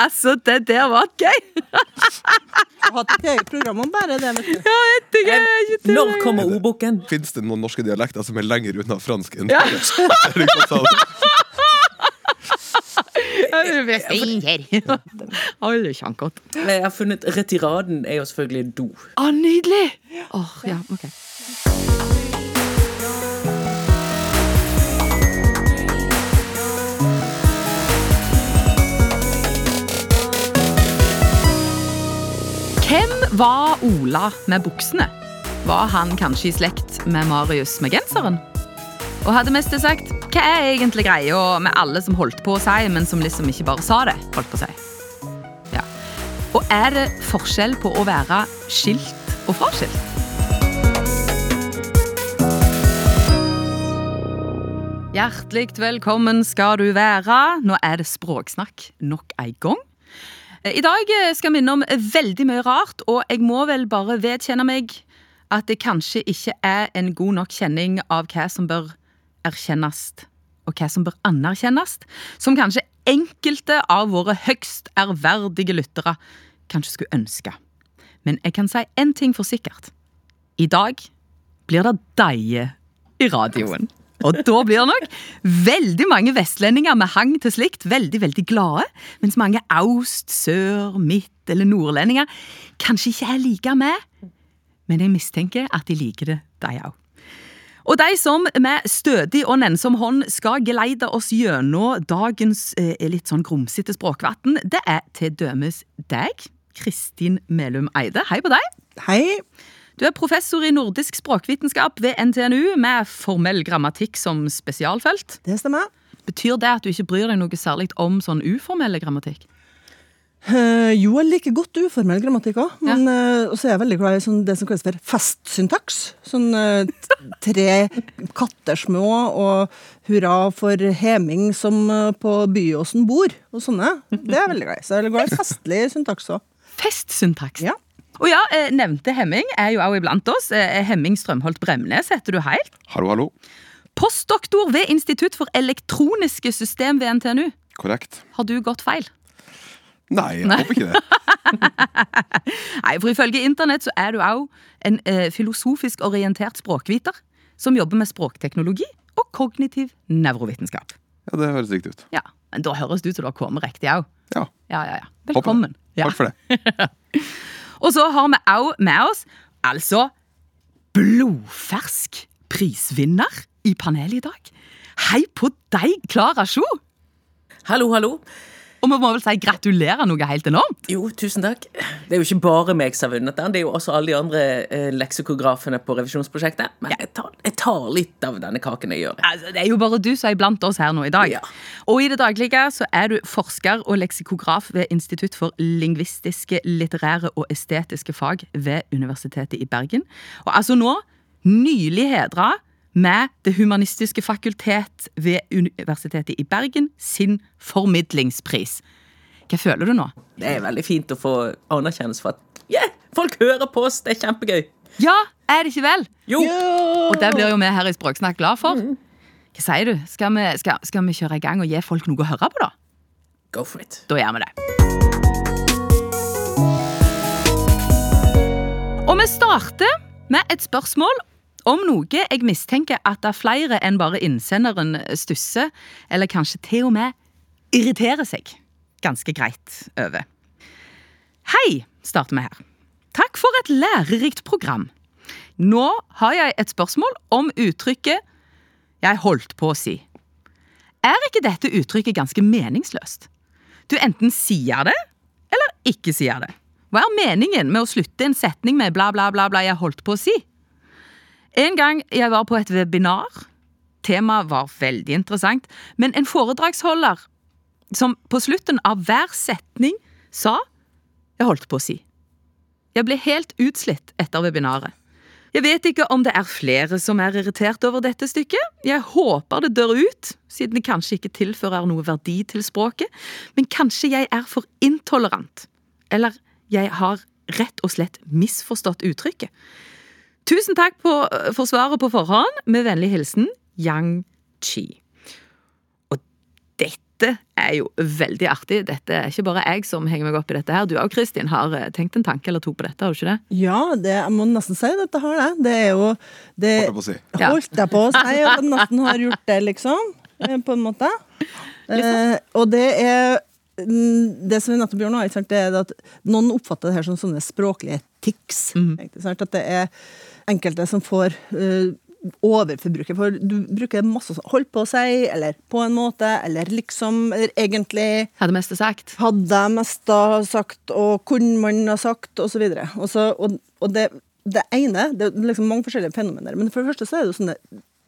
Altså, det der var gøy! Jeg har hatt et eget program om bare det, vet du. Ja, du, er Når det. kommer ordboken? Fins det noen norske dialekter som er lenger unna fransk enn Ja. Alle kjenner kjankert. Jeg har funnet retiraden er jo selvfølgelig do. Å, nydelig! Åh, ja, ok. Var Ola med buksene? Var han kanskje i slekt med Marius med genseren? Og hadde mest sagt, hva er egentlig greia med alle som holdt på å si, men som liksom ikke bare sa det? holdt på å si? Ja. Og er det forskjell på å være skilt og fraskilt? Hjertelig velkommen skal du være. Nå er det språksnakk nok en gang. I dag skal vi innom veldig mye rart, og jeg må vel bare vedkjenne meg at det kanskje ikke er en god nok kjenning av hva som bør erkjennes, og hva som bør anerkjennes, som kanskje enkelte av våre høgst ærverdige lyttere kanskje skulle ønske. Men jeg kan si én ting for sikkert. I dag blir det deige i radioen. Og da blir det nok veldig mange vestlendinger med hang til slikt veldig veldig glade, mens mange aust-, sør-, midt- eller nordlendinger kanskje ikke er like med. Men jeg mistenker at de liker det, de òg. Og de som med stødig og nennsom hånd skal geleide oss gjennom dagens eh, litt sånn grumsete språkvann, det er til dømes deg, Kristin Melum Eide. Hei på deg. Hei. Du er professor i nordisk språkvitenskap ved NTNU med formell grammatikk som spesialfelt. Det stemmer. Betyr det at du ikke bryr deg noe særlig om sånn uformell grammatikk? Uh, jo, jeg liker godt uformell grammatikk òg, men eh, også er jeg veldig glad i sånn, det som kalles for festsyntaks. Sånn uh, tre katter små og hurra for Heming som på Byåsen bor, og sånne. Det er jeg veldig glad i. Så jeg er glad i festlig syntaks òg. Festsyntaks. Ja. Og ja, eh, nevnte Hemming er jo også iblant oss. Eh, Hemming Strømholt Bremnes heter du helt. Hallo, hallo. Postdoktor ved Institutt for elektroniske system ved NTNU. Korrekt. Har du gått feil? Nei, jeg håper ikke det. Nei, for ifølge internett så er du òg en eh, filosofisk orientert språkviter som jobber med språkteknologi og kognitiv nevrovitenskap. Ja, Det høres riktig ut. Ja, men Da høres det ut som du har kommet riktig òg. Ja, Ja, ja, ja. Velkommen. Takk for det. Og så har vi òg med oss altså blodfersk prisvinner i panelet i dag. Hei på deg, Klara Sjo! Hallo, hallo. Og vi må vel si gratulerer noe helt enormt. Jo, tusen takk. Det er jo ikke bare meg som har vunnet den, det er jo også alle de andre eh, leksikografene på revisjonsprosjektet. Men jeg tar, jeg tar litt av denne kaken jeg gjør. Altså, det er jo bare du som er blant oss her nå i dag. Ja. Og i det daglige så er du forsker og leksikograf ved Institutt for lingvistiske, litterære og estetiske fag ved Universitetet i Bergen. Og altså nå nylig hedra med Det humanistiske fakultet ved Universitetet i Bergen sin formidlingspris. Hva føler du nå? Det er veldig fint å få anerkjennelse for at yeah, folk hører på oss, det er kjempegøy. Ja, er det ikke vel? Jo, Og det blir jo vi her i Språksnakk glad for. Hva sier du? Skal vi, skal, skal vi kjøre i gang og gi folk noe å høre på, da? go for it. Da gjør vi det. Og vi starter med et spørsmål om noe jeg mistenker at det er flere enn bare innsenderen stusser, eller kanskje til og med irriterer seg ganske greit over. Hei, starter vi her. Takk for et lærerikt program. Nå har jeg et spørsmål om uttrykket 'jeg holdt på å si'. Er ikke dette uttrykket ganske meningsløst? Du enten sier det, eller ikke sier det. Hva er meningen med å slutte en setning med bla, bla, bla, bla jeg holdt på å si? En gang jeg var på et webinar. Temaet var veldig interessant, men en foredragsholder som på slutten av hver setning sa 'jeg holdt på å si'. Jeg ble helt utslitt etter webinaret. Jeg vet ikke om det er flere som er irritert over dette stykket. Jeg håper det dør ut, siden det kanskje ikke tilfører noe verdi til språket. Men kanskje jeg er for intolerant. Eller jeg har rett og slett misforstått uttrykket. Tusen takk på, for svaret på forhånd. Med vennlig hilsen Yang Chi. Og dette dette er jo veldig artig. Dette er ikke bare jeg som henger meg opp i dette her. Du òg, Kristin, har eh, tenkt en tanke eller to på dette, har du ikke det? Ja, det, jeg må nesten si at jeg har det. Det er jo det, Holdt jeg på å si. Holdt jeg på å si at jeg nesten har gjort det, liksom. eh, På en måte. Eh, og det er Det som vi nettopp gjør nå, er at noen oppfatter det her som sånne språklige tics. sant, At det er enkelte som får uh, overforbruket. For du bruker masse sånn 'holdt på å si', eller 'på en måte', eller 'liksom', eller 'egentlig'. Hadde mest sagt. Hadde mest sagt, og kunne man ha sagt, osv. Og, så- og, og det, det ene Det er liksom mange forskjellige fenomener. Men for det første så er det jo sånne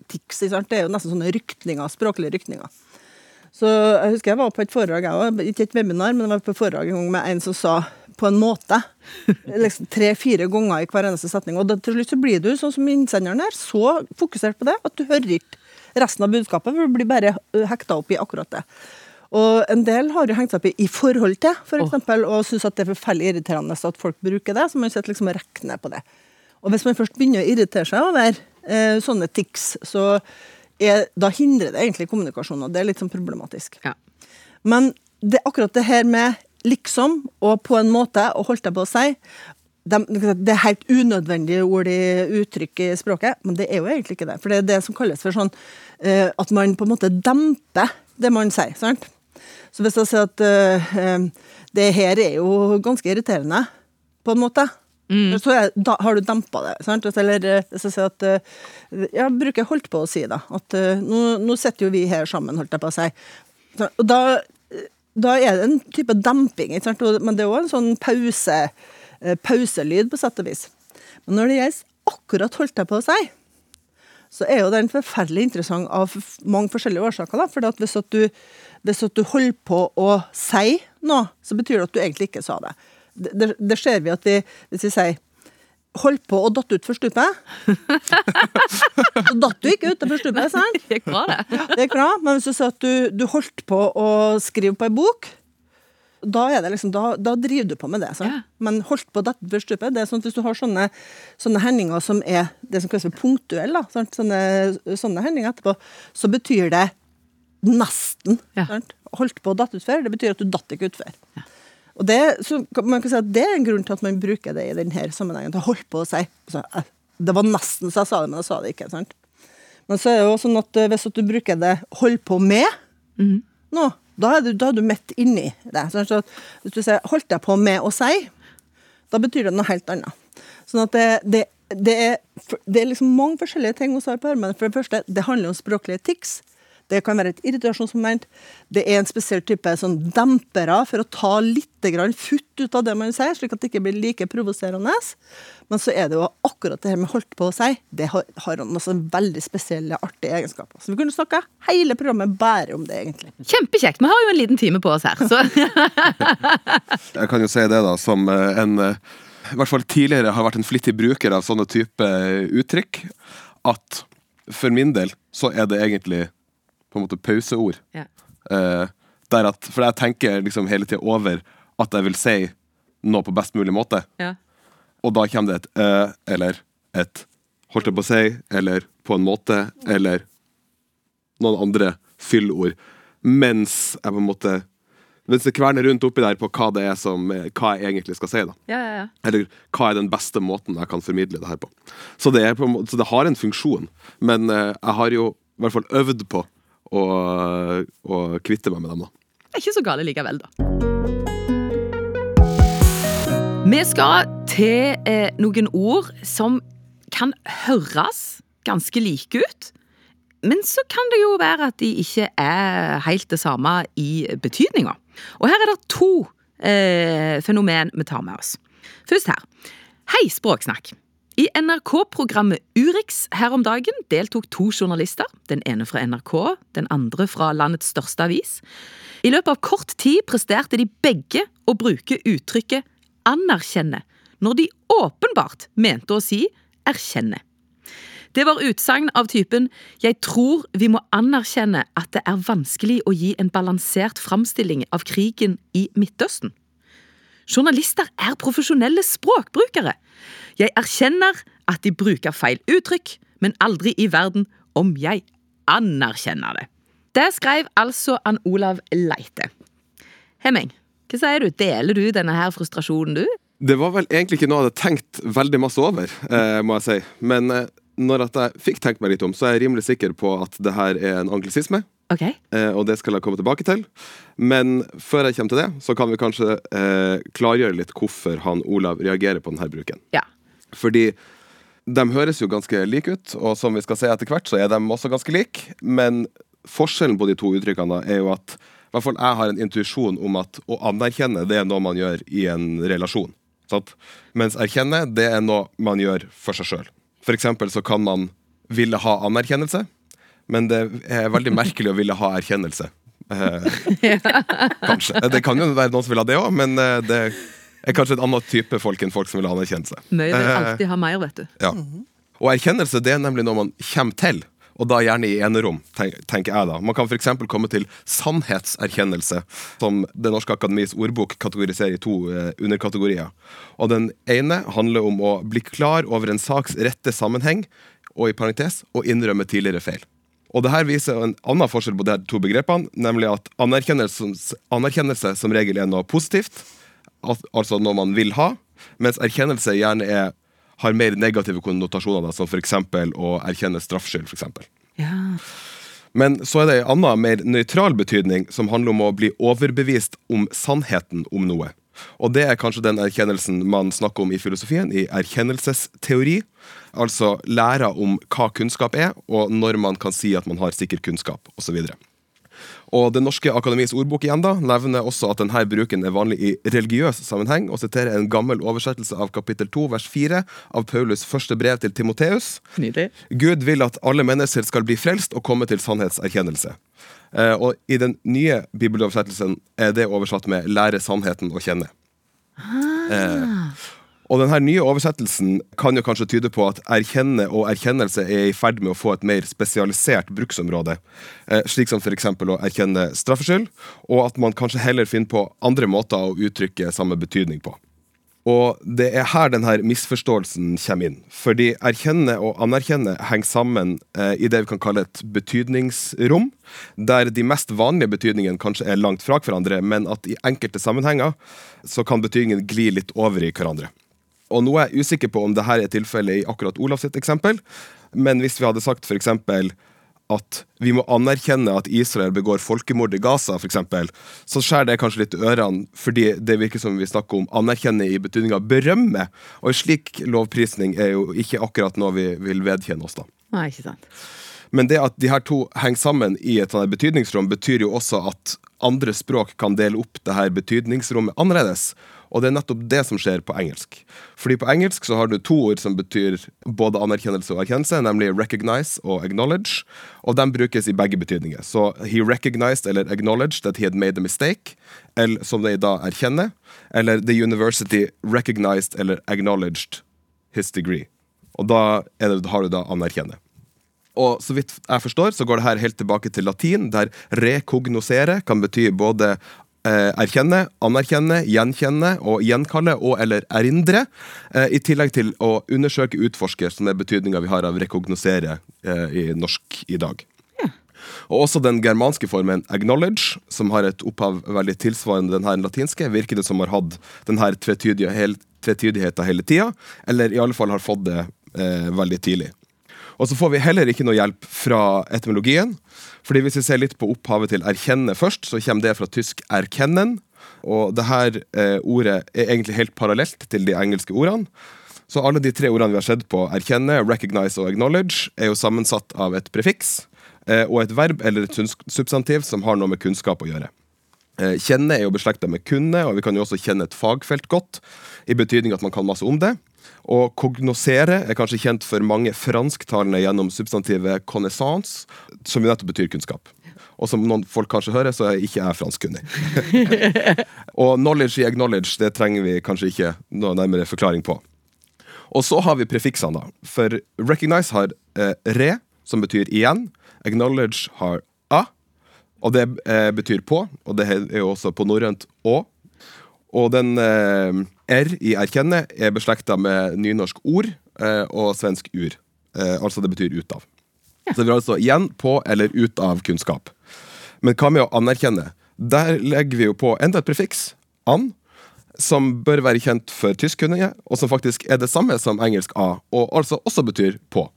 tics. Det er jo nesten sånne rykninger, språklige rykninger. Så jeg husker jeg var på et foredrag, jeg også, ikke et webinar, men jeg var på et foredrag en gang med en som sa 'på en måte'. liksom Tre-fire ganger i hver eneste setning. Og da, til slutt så blir du, sånn som innsenderen her, så fokusert på det at du hører ikke resten av budskapet, for du blir bare hekta opp i akkurat det. Og en del har jo hengt seg opp i, i forhold til, for eksempel, og syns at det er forferdelig irriterende at folk bruker det, så man sitter liksom og regner på det. Og hvis man først begynner å irritere seg over eh, sånne tics, så er, da hindrer det egentlig kommunikasjon, og det er litt sånn problematisk. Ja. Men det, akkurat det her med liksom og på en måte, og holdt jeg på å si de, Det er helt unødvendige ord i uttrykk i språket, men det er jo egentlig ikke det. For det er det som kalles for sånn uh, at man på en måte demper det man sier. sant? Så hvis jeg sier at uh, uh, det her er jo ganske irriterende, på en måte, så er, da har du dempa det. sant? Eller eh, hvis jeg at eh, Jeg bruker holdt på å si, da. At eh, nå, nå sitter jo vi her sammen, holdt jeg på å si. Og da, da er det en type demping, ikke sant? Men det er òg en sånn pause, pauselyd, på sett og vis. Men når det gjelder akkurat holdt jeg på å si, så er jo den forferdelig interessant av mange forskjellige årsaker. da, for hvis, at du, hvis at du holder på å si noe, så betyr det at du egentlig ikke sa det. Det, det, ser vi at vi, hvis vi sier holdt på å datt utfor stupet, så datt du ikke utfor stupet, sant? Det gikk bra, det. Det gikk bra, men hvis du sier at du, du holdt på å skrive på ei bok, da, er det liksom, da, da driver du på med det. Ja. Men holdt på dette utfor stupet, det er sånn at hvis du har sånne, sånne hendinger som er det som kalles for punktuelle. Sånne, sånne hendinger etterpå, så betyr det nesten. Ja. Sant? Holdt på å datt utfor, det betyr at du datt ikke utfor. Og det, så man kan si at det er en grunn til at man bruker det i denne sammenhengen. til å holde på å si altså, eh, Det var nesten så jeg sa det, men jeg sa det ikke. sant? Men så er det jo sånn at eh, hvis du bruker det 'hold på med' nå, da er du, da er du midt inni det. Så at hvis du sier 'holdt jeg på med å si', da betyr det noe helt annet. Sånn at det, det, det, er, det er liksom mange forskjellige ting hos på armene. For det første, det handler om språklige tics. Det kan være et irritasjonsmoment. Det er en spesiell type sånn dempere for å ta litt grann futt ut av det man sier, slik at det ikke blir like provoserende. Men så er det jo akkurat det her med holdt på å si, det har, har noen veldig spesielle, artige egenskaper. Så vi kunne snakka hele programmet bare om det, egentlig. Kjempekjekt. Vi har jo en liten time på oss her. Så Jeg kan jo si det, da, som eh, en eh, I hvert fall tidligere har vært en flittig bruker av sånne type eh, uttrykk, at for min del så er det egentlig på en måte pauseord. ja. Eh, der at, for jeg tenker liksom hele tida over at jeg vil si noe på best mulig måte. Ja. Og da kommer det et æ eller et holdt jeg på å si, eller på en måte, eller noen andre fyllord. Mens jeg på en måte Mens det kverner rundt oppi der på hva det er som Hva jeg egentlig skal si, da. Ja, ja, ja. Eller hva er den beste måten jeg kan formidle det her på. Så det, er på måte, så det har en funksjon. Men uh, jeg har jo i hvert fall øvd på å, å kvitte meg med dem, da. Det er ikke så gale likevel, da. Vi skal til eh, noen ord som kan høres ganske like ut. Men så kan det jo være at de ikke er helt det samme i betydninga. Og her er det to eh, fenomen vi tar med oss. Først her. Hei, Språksnakk. I NRK-programmet Urix her om dagen deltok to journalister. Den ene fra NRK, den andre fra landets største avis. I løpet av kort tid presterte de begge å bruke uttrykket 'anerkjenne', når de åpenbart mente å si 'erkjenne'. Det var utsagn av typen 'Jeg tror vi må anerkjenne at det er vanskelig å gi en balansert framstilling av krigen i Midtøsten'. Journalister er profesjonelle språkbrukere. Jeg erkjenner at de bruker feil uttrykk, men aldri i verden om jeg anerkjenner det. Det skrev altså Ann Olav Leite. Hemming, hva sier du? Deler du denne her frustrasjonen, du? Det var vel egentlig ikke noe jeg hadde tenkt veldig masse over, eh, må jeg si. Men eh, når jeg fikk tenkt meg litt om, så er jeg rimelig sikker på at det her er en anglisisme. Ok. Eh, og det skal jeg komme tilbake til. Men før jeg kommer til det, så kan vi kanskje eh, klargjøre litt hvorfor han Olav reagerer på denne bruken. Ja. Fordi de høres jo ganske like ut, og som vi skal se etter hvert, så er de også ganske like. Men forskjellen på de to uttrykkene er jo at i hvert fall jeg har en intuisjon om at å anerkjenne det er noe man gjør i en relasjon. Sant? Mens erkjenne det er noe man gjør for seg sjøl. For eksempel så kan man ville ha anerkjennelse, men det er veldig merkelig å ville ha erkjennelse. Eh, kanskje. Det kan jo være noen som vil ha det òg, men eh, det er kanskje en annen type folk enn folk som vil ha anerkjennelse. Mye vil Eh, alltid ha mer, vet du. ja. Og erkjennelse det er nemlig noe man kommer til, og da gjerne i enerom, tenk- tenker jeg da. Man kan f.eks. komme til sannhetserkjennelse, som Det norske akademis ordbok kategoriserer i to underkategorier. Og Den ene handler om å bli klar over en saks rette sammenheng, og i parentes, å innrømme tidligere feil. Og det her viser en annen forskjell på de to begrepene, nemlig at anerkjennelse, anerkjennelse som regel er noe positivt, altså noe man vil ha, mens erkjennelse gjerne er, har mer negative konnotasjoner, da, som f.eks. å erkjenne straffskyld. For eksempel. Ja. Men så er det en annen, mer nøytral betydning, som handler om å bli overbevist om sannheten om noe. Og det er kanskje den erkjennelsen man snakker om i filosofien, i erkjennelsesteori. Altså læra om hva kunnskap er, og når man kan si at man har sikker kunnskap, osv. Og Det norske akademis ordbok igjen da, nevner også at denne bruken er vanlig i religiøs sammenheng, og siterer en gammel oversettelse av kapittel 2 vers 4 av Paulus' første brev til Timoteus. Nydelig. Gud vil at alle mennesker skal bli frelst og komme til sannhetserkjennelse. Eh, og I den nye bibeloversettelsen er det oversatt med 'lære sannheten å kjenne'. Eh, og denne nye oversettelsen kan jo kanskje tyde på at erkjenne og erkjennelse er i ferd med å få et mer spesialisert bruksområde, eh, slik som f.eks. å erkjenne straffskyld, og at man kanskje heller finner på andre måter å uttrykke samme betydning på. Og det er her denne misforståelsen kommer inn. Fordi erkjenne og anerkjenne henger sammen eh, i det vi kan kalle et betydningsrom, der de mest vanlige betydningene kanskje er langt fra hverandre, men at i enkelte sammenhenger så kan betydningen gli litt over i hverandre. Og nå er jeg usikker på om dette er tilfellet i akkurat Olav sitt eksempel, men hvis vi hadde sagt f.eks. at vi må anerkjenne at Israel begår folkemord i Gaza, for eksempel, så skjærer det kanskje litt ørene, fordi det virker som vi snakker om anerkjenne i betydninga berømme. Og en slik lovprisning er jo ikke akkurat noe vi vil vedkjenne oss, da. Nei, ikke sant. Men det at de her to henger sammen i et sånt betydningsrom, betyr jo også at andre språk kan dele opp det her betydningsrommet annerledes. Og det er nettopp det som skjer på engelsk. Fordi på engelsk så har du to ord som betyr både anerkjennelse og erkjennelse, nemlig recognize og acknowledge. Og de brukes i begge betydninger. Så he recognized eller acknowledged that he had made a mistake, eller som de da erkjenner. Eller the university recognized eller acknowledged his degree. Og da, det, har du da anerkjenne. Og så vidt jeg forstår, så går det her helt tilbake til latin, der rekognosere kan bety både erkjenne, anerkjenne, gjenkjenne og gjenkalle og eller erindre. Eh, I tillegg til å undersøke, utforske, som er betydninga vi har av rekognosere eh, i norsk i dag. Og også den germanske formen acknowledge, som har et opphav veldig tilsvarende den her latinske, virker det som har hatt den her tvetydige tvetydigheten hele tida, eller i alle fall har fått det eh, veldig tidlig. Og så får vi heller ikke noe hjelp fra etymologien. Fordi hvis vi ser litt på opphavet til erkjenne først, så kommer det fra tysk 'erkennen'. Og det her eh, ordet er egentlig helt parallelt til de engelske ordene. Så alle de tre ordene vi har sett på, erkjenne, recognize og acknowledge, er jo sammensatt av et prefiks eh, og et verb eller et substantiv som har noe med kunnskap å gjøre. Eh, Kjenne er jo beslekta med kunne, og vi kan jo også kjenne et fagfelt godt, i betydning at man kan masse om det. Og kognosere er kanskje kjent for mange fransktalende gjennom substantivet connaissance, som jo nettopp betyr kunnskap. Og som noen folk kanskje hører, så er ikke jeg franskkunnig. og knowledge i acknowledge det trenger vi kanskje ikke noe nærmere forklaring på. Og så har vi prefiksene, da. For recognize har eh, re, som betyr igjen. Acknowledge har a, og det eh, betyr på. Og det er jo også på norrønt å. Og den eh, r i erkjenne er beslekta med nynorsk ord eh, og svensk ur. Eh, altså det betyr ut av. Så vi har altså igjen, på eller ut av kunnskap. Men hva med å anerkjenne? Der legger vi jo på enda et prefiks, an, som bør være kjent for tyskkunnige, og som faktisk er det samme som engelsk a, og altså også betyr på.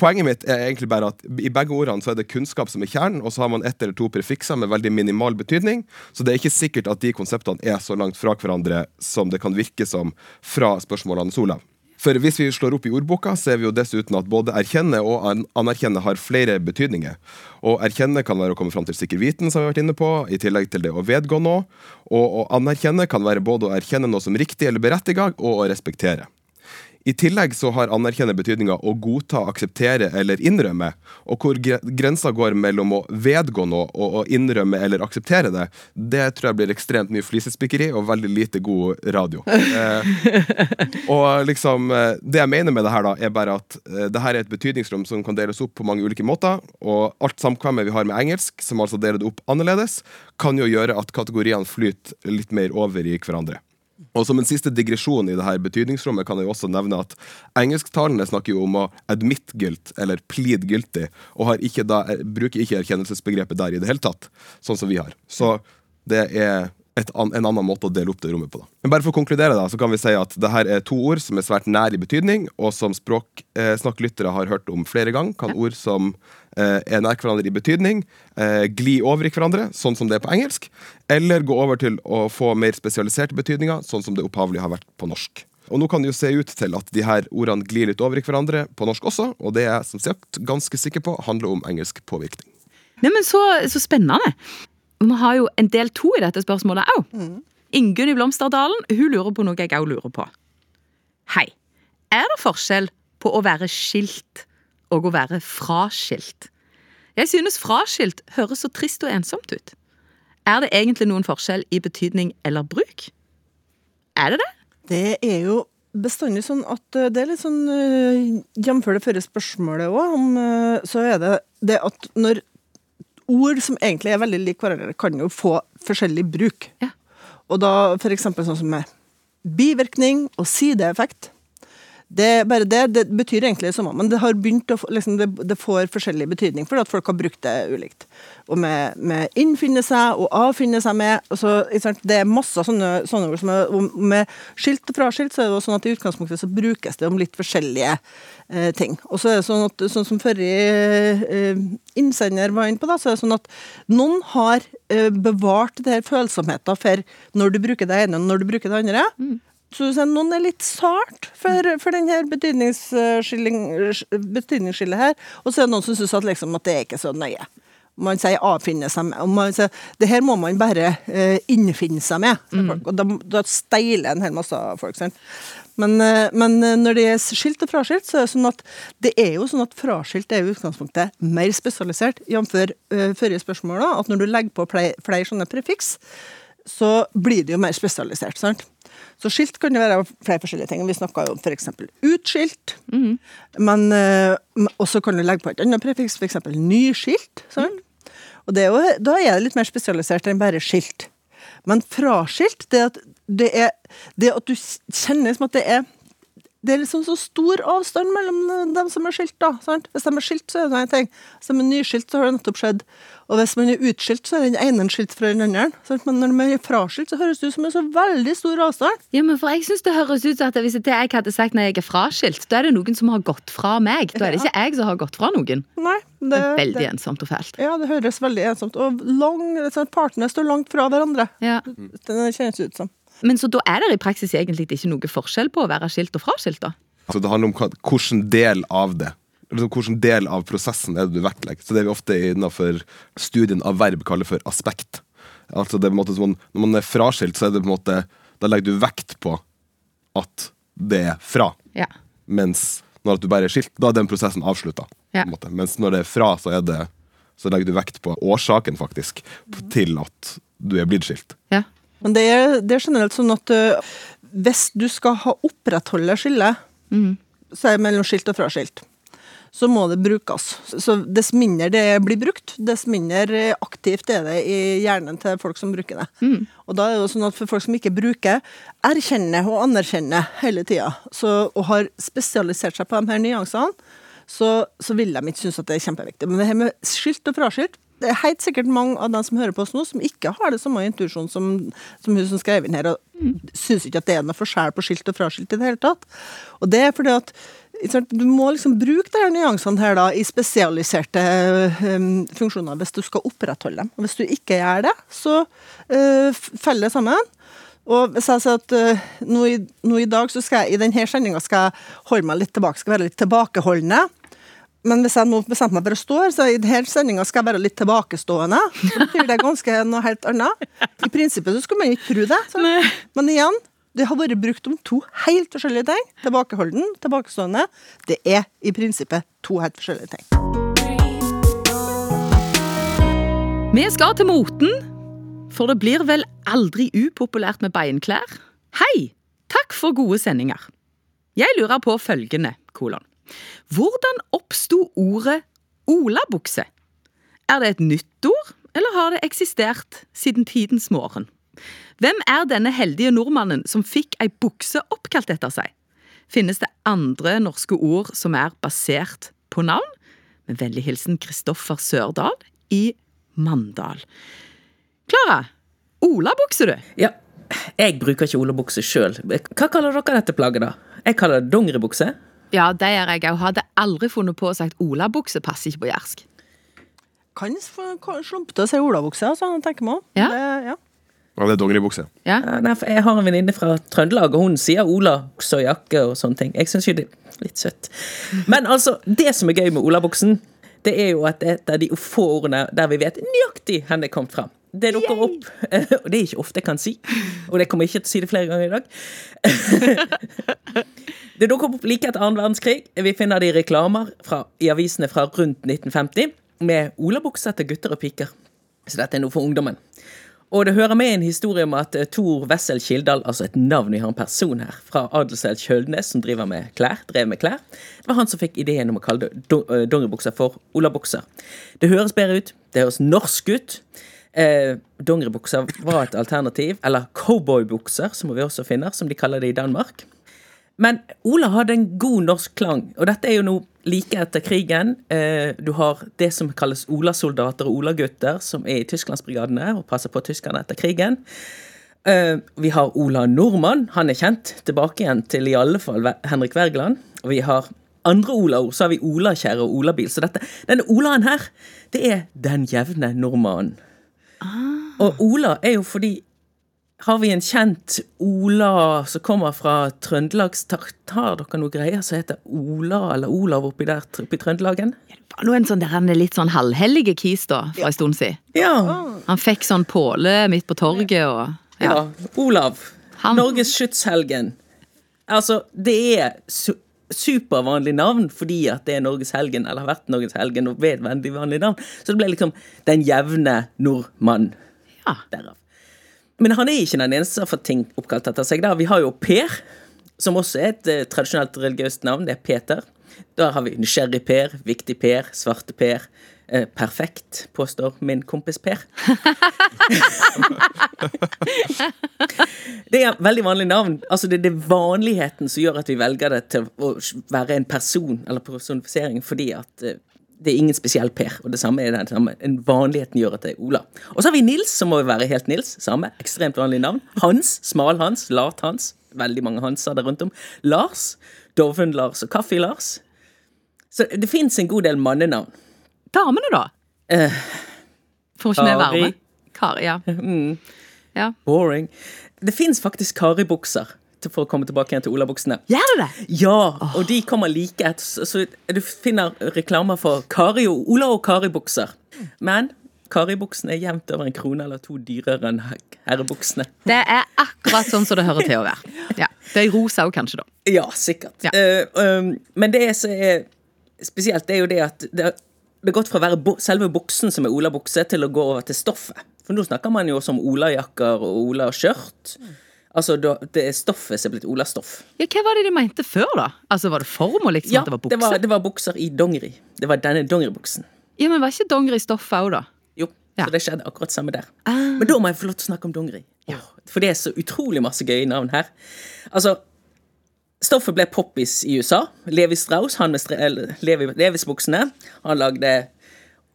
Poenget mitt er egentlig bare at i begge ordene så er det kunnskap som er kjernen, og så har man ett eller to prefikser med veldig minimal betydning. Så det er ikke sikkert at de konseptene er så langt fra hverandre som det kan virke som fra spørsmålene Olav. For hvis vi slår opp i ordboka, ser vi jo dessuten at både erkjenne og anerkjenne har flere betydninger. Og erkjenne kan være å komme fram til sikker viten, som vi har vært inne på, i tillegg til det å vedgå noe. Og å anerkjenne kan være både å erkjenne noe som riktig eller berettiget, og å respektere. I tillegg så har anerkjenne betydninga å godta, akseptere eller innrømme. Og hvor grensa går mellom å vedgå noe og å innrømme eller akseptere det, det tror jeg blir ekstremt mye flisespikkeri og veldig lite god radio. Eh, og liksom eh, Det jeg mener med det her, da, er bare at eh, det her er et betydningsrom som kan deles opp på mange ulike måter. Og alt samkvemmet vi har med engelsk, som altså deler det opp annerledes, kan jo gjøre at kategoriene flyter litt mer over i hverandre. Og Som en siste digresjon i det her betydningsrommet kan jeg også nevne at engelsktalende snakker jo om å admit guilt, eller plead guilty, og ikke da, bruker ikke erkjennelsesbegrepet der i det hele tatt, sånn som vi har. Så det er an, en annen måte å dele opp det rommet på. da. Men bare for å konkludere da, så kan vi si at det her er to ord som er svært nær i betydning, og som språksnakklyttere har hørt om flere ganger. Kan ord som eh, er nær hverandre i betydning, eh, gli over i hverandre, sånn som det er på engelsk, eller gå over til å få mer spesialiserte betydninger, sånn som det opphavlig har vært på norsk. Og nå kan det jo se ut til at de her ordene glir litt over i hverandre på norsk også, og det er jeg som sagt ganske sikker på handler om engelsk påvirkning. Neimen, så, så spennende. Vi har jo en del to i dette spørsmålet òg. Mm. Ingunn i Blomsterdalen hun lurer på noe jeg òg lurer på. Hei. Er det forskjell på å være skilt og å være fraskilt? Jeg synes fraskilt høres så trist og ensomt ut. Er det egentlig noen forskjell i betydning eller bruk? Er det det? Det er jo bestandig sånn at eh, det er litt sånn uh, Jf. det forrige spørsmålet òg, uh, så er det det at når ord som egentlig er veldig like hverandre, kan jo få forskjellig bruk. Ja. Og da eksempel sånn som med bivirkning og sideeffekt. Det, bare det, det betyr egentlig det samme, men det har begynt å liksom, det, det, får forskjellig betydning fordi at folk har brukt det ulikt. Og med, med innfinne seg og avfinne seg med så, Det er masse sånne, sånne ord er Med skilt og fraskilt så er det jo sånn at i utgangspunktet så brukes det om litt forskjellige eh, ting. Og så er det sånn at sånn som forrige eh, innsender var inne på, da, så er det sånn at noen har eh, bevart det her følsomheten for når du bruker det ene og når du bruker det andre. Mm. Så noen er litt sart for, for denne betydningsskillet her, og så er det noen som syns at, liksom, at det er ikke så nøye. Man sier avfinne seg med. Man sier, det her må man bare uh, innfinne seg med. Mm. Og da, da, steiler en hel masse folk. Sant? Men, uh, men, når det er skilt og fraskilt, så er det sånn at det er jo sånn at fraskilt er i utgangspunktet mer spesialisert, jf. Uh, forrige spørsmål, da, at når du legger på flere sånne prefiks, så blir det jo mer spesialisert. sant? Så skilt kan det være flere forskjellige ting. Vi snakka om f.eks. utskilt. Mm. Men uh, også kan du legge på et annet prefiks, f.eks. nyskilt. Sånn. Og er jo, da er det litt mer spesialisert enn bare skilt. Men fraskilt, det at, det er, det at du kjenner som at det er det er liksom så stor avstand mellom dem som er skilt. da, sant? Hvis de er skilt, så er det en ting. Hvis de er nyskilt, så har det nettopp skjedd. Og hvis man er utskilt, så er den ene skilt fra den andre. Sant? Men når man er fraskilt, så høres det ut som en så veldig stor avstand. Ja, men for jeg synes det høres ut som at Hvis jeg hadde sagt når jeg er fraskilt, da er det noen som har gått fra meg. Da er det ikke jeg som har gått fra noen. Nei, det, det er veldig det, ensomt og fælt. Ja, det høres veldig ensomt Og lang, partene står langt fra hverandre. Ja. Det kjennes ut som. Men så da er det i praksis egentlig ikke noe forskjell på å være skilt og fraskilt, da? Altså Det handler om hvilken del av det. Hvilken del av prosessen er det du vektlegger. Så Det vi ofte innenfor studien av verb kaller for aspekt. Altså det er på en måte som Når man er fraskilt, så er det på en måte da legger du vekt på at det er fra. Ja. Mens når du bare er skilt, da er den prosessen avslutta. Ja. Mens når det er fra, så, er det, så legger du vekt på årsaken, faktisk, til at du er blitt skilt. Ja. Men det er, det er, generelt sånn at uh, hvis du skal ha opprettholde skillet, mm. så er det mellom skilt og fraskilt, så må det brukes. Så Dess mindre det blir brukt, dess mindre aktivt er det i hjernen til folk som bruker det. Mm. Og da er det jo sånn at For folk som ikke bruker, erkjenner og anerkjenner hele tida, og har spesialisert seg på de her nyansene, så, så vil de ikke synes at det er kjempeviktig. Men det her med skilt og fraskilt det er helt sikkert mange av dem som hører på oss nå, som ikke har det samme intuisjon som, som hun som skrev inn her, og syns ikke at det er noe forskjell på skilt og fraskilt i det hele tatt. Og det er fordi at du må liksom bruke de her nyansene her da, i spesialiserte um, funksjoner hvis du skal opprettholde dem. Og hvis du ikke gjør det, så uh, faller det sammen. Og hvis jeg sier at uh, nå, i, nå, i, dag, så skal jeg, i denne sendinga holde meg litt tilbake, skal være litt tilbakeholdende. Men hvis jeg nå bestemte meg for å stå her, så i denne sendinga skal jeg være litt tilbakestående. Så betyr det ganske noe helt annet. I prinsippet så skulle man ikke tro det. Så. Men igjen, det har vært brukt om to helt forskjellige ting. Tilbakeholden, tilbakestående. Det er i prinsippet to helt forskjellige ting. Vi skal til moten, for det blir vel aldri upopulært med beinklær? Hei! Takk for gode sendinger. Jeg lurer på følgende, kolon. Hvordan oppsto ordet olabukse? Er det et nytt ord, eller har det eksistert siden tidens morgen? Hvem er denne heldige nordmannen som fikk ei bukse oppkalt etter seg? Finnes det andre norske ord som er basert på navn? Med vennlig hilsen Kristoffer Sørdal i Mandal. Klara, olabukse, du? Ja, jeg bruker ikke olabukse sjøl. Hva kaller dere dette plagget, da? Jeg kaller det dongeribukse. Ja, det gjør jeg òg. Hadde aldri funnet på å sagt olabukse passer ikke på jærsk. Kan slumpe til å si olabukse, altså, tenker man. Ja. Det, ja. Ja, det er dongeribukse. Ja. Ja, nei, jeg har en venninne fra Trøndelag, og hun sier olabukse og jakke og sånne ting. Jeg syns jo det er litt søtt. Men altså, det som er gøy med olabuksen, det er jo at det er et av de få ordene der vi vet nøyaktig hvor det kom fra. Det dukker opp, og det er ikke ofte jeg kan si, og det kommer jeg ikke til å si det flere ganger i dag. Det dukker opp like etter annen verdenskrig. Vi finner det i reklamer fra, i avisene fra rundt 1950 med olabukser til gutter og piker. Så dette er noe for ungdommen. Og det hører med en historie om at eh, Tor Wessel Kildahl, altså et navn, vi har en person her, fra Adelselt Kjølnes, som driver med klær, drev med klær, det var han som fikk ideen om å kalle det eh, dongeribukser for olabukser. Det høres bedre ut, det høres norsk ut. Eh, dongeribukser var et alternativ, eller cowboybukser, som vi også finner, som de kaller det i Danmark. Men Ola hadde en god norsk klang, og dette er jo noe like etter krigen. Eh, du har det som kalles Olasoldater og Olagutter, som er i Tysklandsbrigadene og passer på tyskerne etter krigen. Eh, vi har Ola Nordmann, han er kjent. Tilbake igjen til i alle fall Henrik Wergeland. Og vi har andre Ola-ord, så har vi Olakjerre og Olabil. Så dette, denne Olaen her, det er den jevne nordmannen. Og Ola er jo fordi har vi en kjent Ola som kommer fra Trøndelags Har dere noe greier som heter Ola eller Olav oppi der oppi Trøndelagen? Det var nå en sånn der, han er litt sånn halvhellige kis da, fra en stund siden. Ja. Han fikk sånn påle midt på torget og ja. Olav. Han- Norges skytshelgen. Altså, det er su supervanlig navn fordi at det er Norges helgen, eller har vært Norges helgen, og ved veldig vanlig navn. Så det ble liksom den jevne nordmann. Ja. Derav. Men han er ikke den eneste som har fått ting oppkalt etter seg. Da. Vi har jo Per, som også er et eh, tradisjonelt religiøst navn. Det er Peter. Da har vi Nysgjerrig Per, Viktig Per, Svarte Per. Eh, perfekt, påstår min kompis Per. det er veldig vanlig navn. Altså Det er det vanligheten som gjør at vi velger det til å være en person, eller personifisering, fordi at eh, det er ingen spesiell Per. Og det samme er den samme. En vanligheten gjør at det er Ola. Og så har vi Nils, som må være helt Nils. Samme. Ekstremt vanlig navn. Hans. Smal-Hans. Lat-Hans. Veldig mange Hanser der rundt om. Lars. Doven-Lars og Kaffi-Lars. Så det fins en god del mannenavn. Damene, da? Eh, Får ikke vi være Kari. med? Kari, ja. ja. boring. Det fins faktisk Kari-bukser. Til- For å komme tilbake igjen til olabuksene. Gjør det det? Ja, og de kommer like etter. Så, du finner reklamer for Kari og Ola og Kari-bukser. Men Kari-buksene er jevnt over en krone eller to dyrere enn herrebuksene. Det er akkurat sånn som det hører til å være. Ja. Det er i rosa òg, kanskje, da. Ja, sikkert. Ja. Uh, um, men det som er spesielt, det er jo det at det, har gått fra å være selve buksen som er Ola-bukse, til å gå over til stoffet. For nå snakker man jo også om Ola-jakker og Ola-skjørt. Altså, det er stoffet som er blitt Ola-stoff. Ja, hva var det de mente før, da? Altså, Var det formål, liksom? Ja, at det var det var, det var bukser i dongeri. Det var denne dongeribuksen. Ja, men var ikke dongeri stoffet òg, da? Jo, Ja. så det skjedde akkurat samme der. Ah. Men da må jeg få lov til å snakke om dongeri. Ja. For det er så utrolig masse gøye navn her. Altså, stoffet ble poppis i USA. Levi Strauss, han med Levi, Levis-buksene, han lagde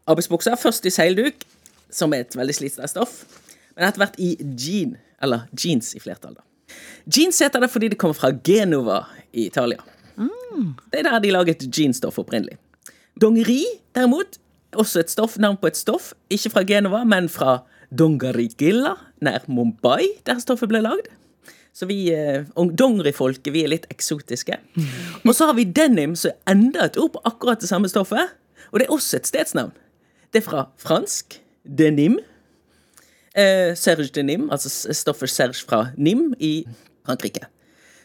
arbeidsbukser. Først i seilduk, som er et veldig slitsomt stoff. Men etter hvert i jean, eller jeans i flertall. da. Jeans heter det fordi det kommer fra Genova i Italia. Det er der de laget jeansstoff opprinnelig. Dongeri, derimot, også et stoff, navn på et stoff, ikke fra Genova, men fra Dongarigilla, nær Mumbai, der stoffet ble lagd. Så vi eh, dongerifolket, vi er litt eksotiske. Og så har vi denim, som er enda et ord på akkurat det samme stoffet. Og det er også et stedsnavn. Det er fra fransk denim. Eh, Serge denim, altså stoffet Serge fra Nim i Frankrike.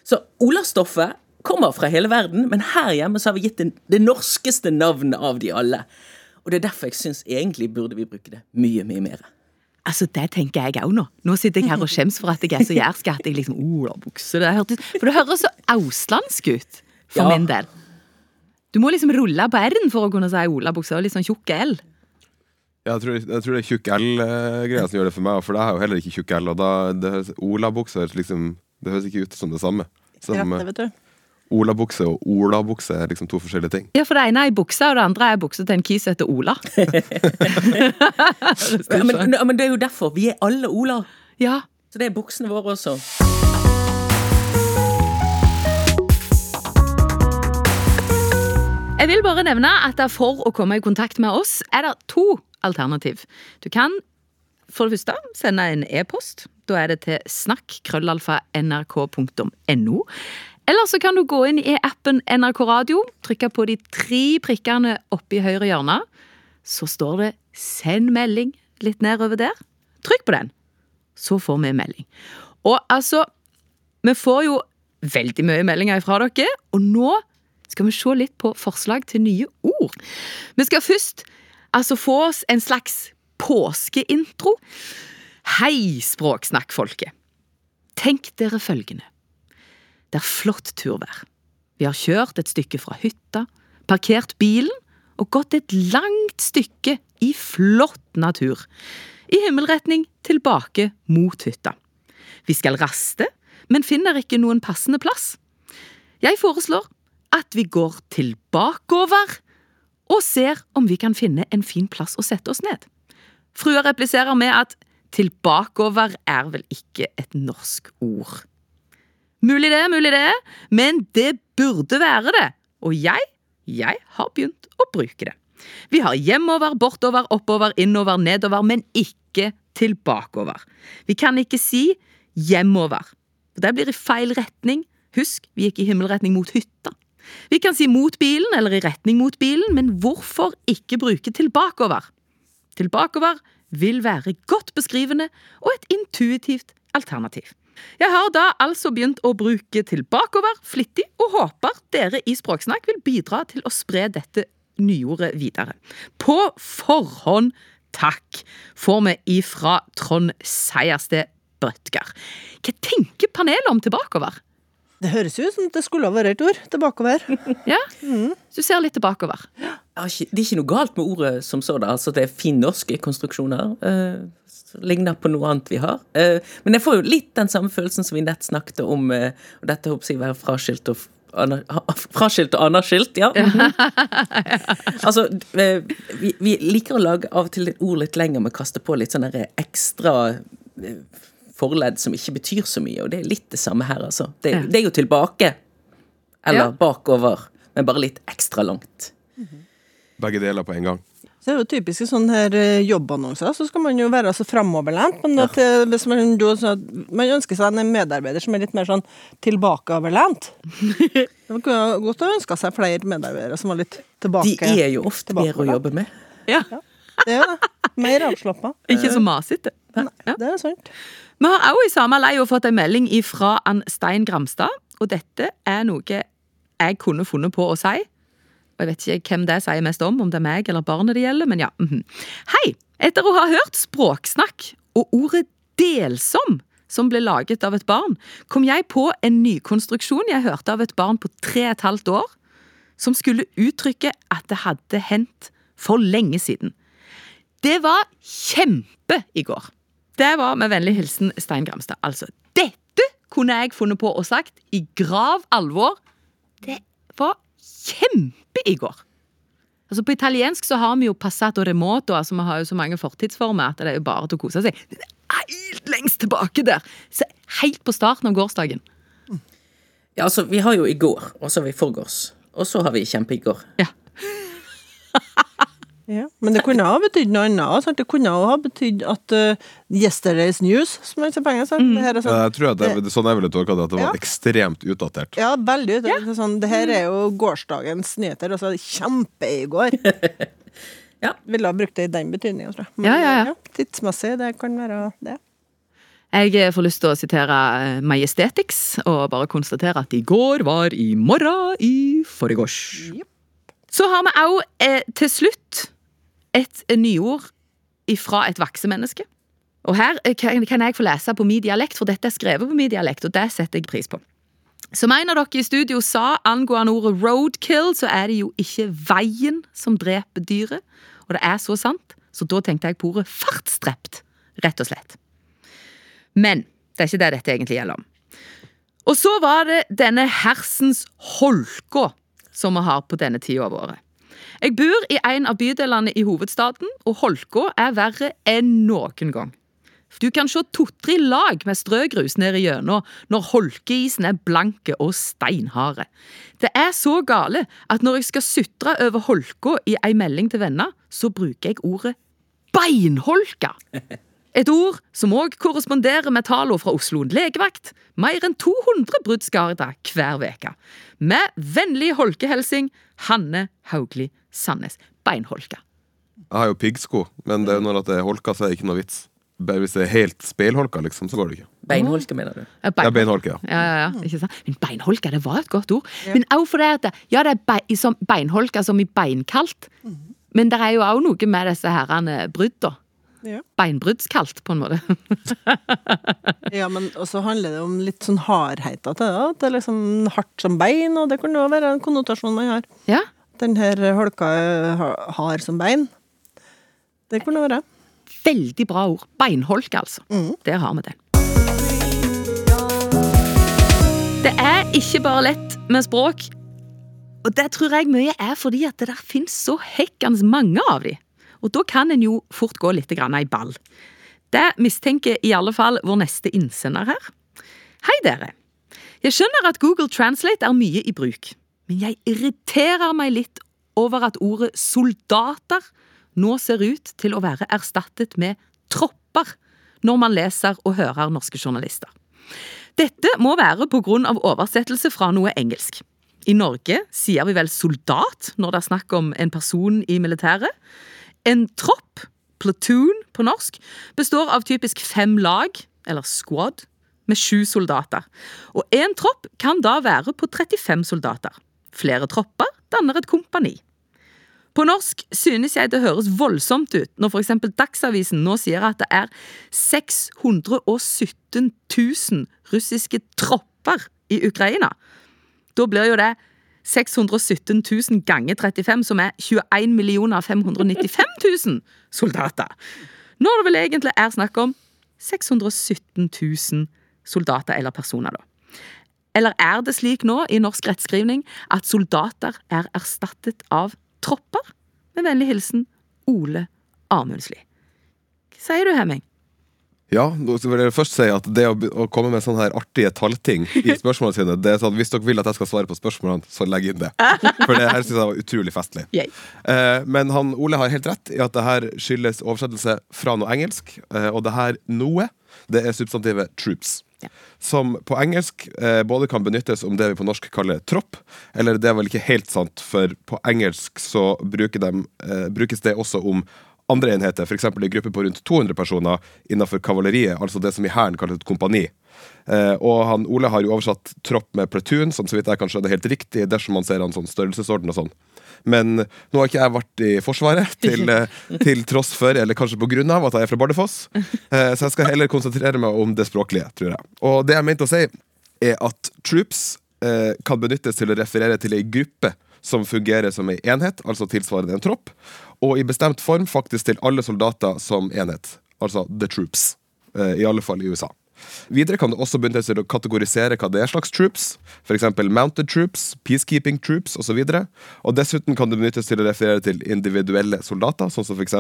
Så olastoffet kommer fra hele verden, men her hjemme så har vi gitt det, det norskeste navnet av de alle. Og det er derfor jeg syns egentlig burde vi bruke det mye, mye mer. Altså, Det tenker jeg òg nå. Nå sitter jeg her og skjems for at jeg er så jærsk at jeg liksom Olabukse. Det hørtes- For det høres så auslandsk ut for Ja. min del. Du må liksom rulle på r-en for å kunne si olabukse og litt sånn tjukk l. Jeg, tror, jeg tror det er tjukk L-greia som gjør det for meg, for jeg har jo heller ikke tjukk L. Og da, det høres, olabukse høres liksom Det høres ikke ut som det samme. Som du. olabukse og olabukse er liksom to forskjellige ting. Ja, for det ene er ei bukse, og det andre er ei bukse til en kis som heter Ola. Ja, men, men det er jo derfor. Vi er alle Ola. Ja, Så det er buksene våre også. Jeg vil bare nevne at for å komme i kontakt med oss, er det to alternativ. Du kan for det første sende en e-post. Da er det til snakk.krøllalfa.nrk.no. Eller så kan du gå inn i appen NRK Radio, trykke på de tre prikkene oppe i høyre hjørne. Så står det 'send melding' litt nedover der. Trykk på den, så får vi melding. Og altså, vi får jo veldig mye meldinger fra dere, og nå skal vi se litt på forslag til nye ord. Vi skal først altså få oss en slags påskeintro. Hei, språksnakkfolket. Tenk dere følgende. Det er flott turvær. Vi har kjørt et stykke fra hytta, parkert bilen og gått et langt stykke i flott natur. I himmelretning tilbake mot hytta. Vi skal raste, men finner ikke noen passende plass. Jeg foreslår at vi går tilbakeover og ser om vi kan finne en fin plass å sette oss ned. Frua repliserer med at tilbakeover er vel ikke et norsk ord. Mulig det, mulig det, men det burde være det. Og jeg, jeg har begynt å bruke det. Vi har hjemover, bortover, oppover, innover, nedover, men ikke tilbakeover. Vi kan ikke si hjemover. Det blir i feil retning. Husk, vi gikk i himmelretning mot hytta. Vi kan si mot bilen eller i retning mot bilen, men hvorfor ikke bruke tilbakeover? Tilbakeover vil være godt beskrivende og et intuitivt alternativ. Jeg har da altså begynt å bruke tilbakeover flittig, og håper dere i Språksnakk vil bidra til å spre dette nyordet videre. På forhånd takk, får vi ifra Trond Seiersted Brøtger. Hva tenker panelet om tilbakeover? Det høres jo ut som det skulle ha vært et ord. Tilbakeover. Ja, Du ser litt tilbakeover. Ja, Det er ikke noe galt med ordet som sådan. Altså, det er finnorske konstruksjoner. Eh, ligner på noe annet vi har. Eh, men jeg får jo litt den samme følelsen som vi nett snakket om. Eh, og dette håper jeg å være fraskilt og Fraskilt og anerskilt, ja. Mhm. altså, eh, vi, vi liker å lage av og til et ord litt lenger med å kaste på litt sånne ekstra eh, forledd som ikke betyr så mye, og det er litt det samme her, altså. Det, Ja. det er jo tilbake. Eller Ja. bakover, men bare litt ekstra langt. Begge deler på en gang. Så det er jo typiske sånne her eh, jobbannonser, så skal man jo være så framoverlent. Men at, ja. hvis man, du, så, man ønsker seg en medarbeider som er litt mer sånn tilbakeoverlent. Man kunne godt ha ønska seg flere medarbeidere som var litt tilbake. De er jo ofte bedre å jobbe med. Ja, Det er jo det. Mer avslappa. Ikke så masete. Ja. Det er sant. Vi har også i samme leia fått en melding fra Ann Stein Gramstad, og dette er noe jeg kunne funnet på å si. Og jeg vet ikke hvem det sier mest om, om det er meg eller barnet det gjelder, men ja. mhm. Hei! Etter å ha hørt språksnakk og ordet delsom, som ble laget av et barn, kom jeg på en ny konstruksjon jeg hørte av et barn på tre og et halvt år, som skulle uttrykke at det hadde hendt for lenge siden. Det var kjempe i går. Det var med vennlig hilsen Stein Gramstad. Altså, dette kunne jeg funnet på og sagt i grav alvor. Det var kjempe i går. Altså På italiensk så har vi jo passato remoto, altså vi har jo så mange fortidsformer at det er jo bare til å kose seg. Det er helt lengst tilbake der! Så helt på starten av gårsdagen. Ja, altså, vi har jo i går, og så har vi forgårs. Og så har vi kjempe i går. Ja. Ja. Men det kunne ha betydd noe annet. Sant? Det kunne ha betydd at uh, yesterday's news, som man sier på engelsk. er sånn, Jeg tror at det, sånn jeg ville tolka det, at det var Ja. ekstremt utdatert. ja, veldig. utdatert. Ja. sånn, det her er jo gårsdagens nyheter. Altså kjempe i går. Ja. Ville ha brukt det i den betydninga, tror jeg. Men, Ja, ja, ja. tidsmessig, det kan være det. Jeg eh, får lyst til å sitere eh, Majestetics og bare konstatere at i går var i morgen i forgårs. Så har vi òg eh, til slutt et nyord fra et vaksemenneske. Og her eh, kan jeg få lese på min dialekt, for dette er skrevet på min dialekt, og det setter jeg pris på. Som en av dere i studio sa angående ordet roadkill, så er det jo ikke veien som dreper dyret. Og det er så sant, så da tenkte jeg på ordet fartsdrept, rett og slett. Men det er ikke det dette egentlig gjelder om. Og så var det denne hersens holka som vi har på denne tida av året. Jeg bor i en av bydelene i hovedstaden, og holka er verre enn noen gang. Du kan se to-tre lag med strøgrus ned igjennom når holkeisen er blanke og steinharde. Det er så gale at når jeg skal sutre over holka i ei melding til venner, så bruker jeg ordet beinholka. Et ord som òg korresponderer med tallene fra Oslo legevakt. Mer enn 200 bruddskader hver uke. Med vennlig holkehelsing Hanne Haugli Sandnes. Beinholka. Jeg har jo piggsko, men det er jo når det er holka, så er det ikke noe vits. Bare hvis det er helt speilholka, liksom, så går det ikke. Beinholke, mener du? Ja, Ja, beinholke, ja. Ja, ja, ja, ikke sant? Men beinholka, det var et godt ord. Men òg fordi at det, ja, det er bein, som beinholka som i beinkaldt. Men det er jo òg noe med disse herrene brudda. Ja. Beinbruddskaldt, på en måte. Ja, men også handler det om litt sånn hardheter til det. At det er liksom hardt som bein, og det kan jo være en konnotasjon man har. Ja, Den her holka hard som bein. Det kunne være. Veldig bra ord. Beinholk, altså. Der har vi det. Det er ikke bare lett med språk, og det tror jeg mye er fordi at det der finnes så hekkans mange av de. Og da kan en jo fort gå litt i ball. Det mistenker i alle fall vår neste innsender her. Hei, dere. Jeg skjønner at Google Translate er mye i bruk, men jeg irriterer meg litt over at ordet soldater nå ser ut til å være erstattet med tropper når man leser og hører norske journalister. Dette må være av oversettelse fra noe engelsk. I Norge sier vi vel soldat når det er snakk om en person i militæret. En tropp, platoon på norsk, består av typisk fem lag, eller squad, med sju soldater. Og én tropp kan da være på 35 soldater. Flere tropper danner et kompani. På norsk synes jeg det høres voldsomt ut når f.eks. Dagsavisen nå sier at det er 617 000 russiske tropper i Ukraina. Da blir jo det 617 000 ganger 35, som er 21 595 000 soldater. Når det vel egentlig er snakk om 617 000 soldater eller personer, da. Eller er det slik nå i norsk rettskrivning at soldater er erstattet av tropper? Med vennlig hilsen Ole Amundsli. Hva sier du, Hemming? Ja, nå vil jeg først si at det å, å komme med sånne her artige tallting i spørsmålene sine det er sånn, Hvis dere vil at jeg skal svare på spørsmålene, så legg inn det. For det her synes jeg var utrolig festlig. Eh, men han, Ole har helt rett i at det her skyldes oversettelse fra noe engelsk. Eh, og det her noe, det er substantivet troops. Som på engelsk eh, både kan benyttes om det vi på norsk kaller tropp, eller det er vel ikke helt sant, for på engelsk så de, eh, brukes det også om andre enheter, f.eks. en gruppe på rundt 200 personer innenfor kavaleriet, altså det som i hæren kalles et kompani. Eh, og han, Ole har jo oversatt tropp med platoon, som så vidt jeg kan skjønne helt riktig, dersom man ser han sånn størrelsesorden og sånn. Men nå har ikke jeg vært i Forsvaret, til, eh, til tross for, eller kanskje på grunn av, at jeg er fra Bardufoss. Eh, så jeg skal heller konsentrere meg om det språklige, tror jeg. Og det jeg mente å si, er at troops eh, kan benyttes til å referere til ei gruppe som fungerer som ei enhet, altså tilsvarende en tropp, og i bestemt form faktisk til alle soldater som enhet. Altså the troops. Eh, I alle fall i USA. Videre kan det også begynne til å kategorisere hva det er slags troops, f.eks. mounted troops, peacekeeping troops osv. Og, så og dessuten kan det benyttes til å referere til individuelle soldater, sånn som f.eks.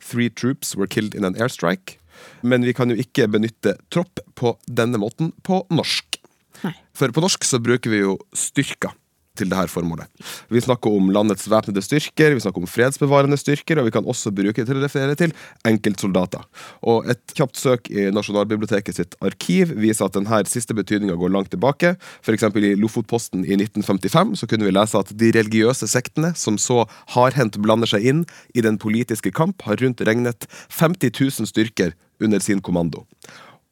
Three troops were killed in an airstrike. Men vi kan jo ikke benytte tropp på denne måten på norsk. Nei. For på norsk så bruker vi jo styrker til dette formålet. Vi snakker om landets væpnede styrker, vi snakker om fredsbevarende styrker, og vi kan også bruke det til å referere til enkeltsoldater. Og et kjapt søk i Nasjonalbiblioteket sitt arkiv viser at denne siste betydninga går langt tilbake. F.eks. i Lofotposten i 1955 så kunne vi lese at de religiøse sektene som så hardhendt blander seg inn i den politiske kamp, har rundt regnet 50 000 styrker under sin kommando.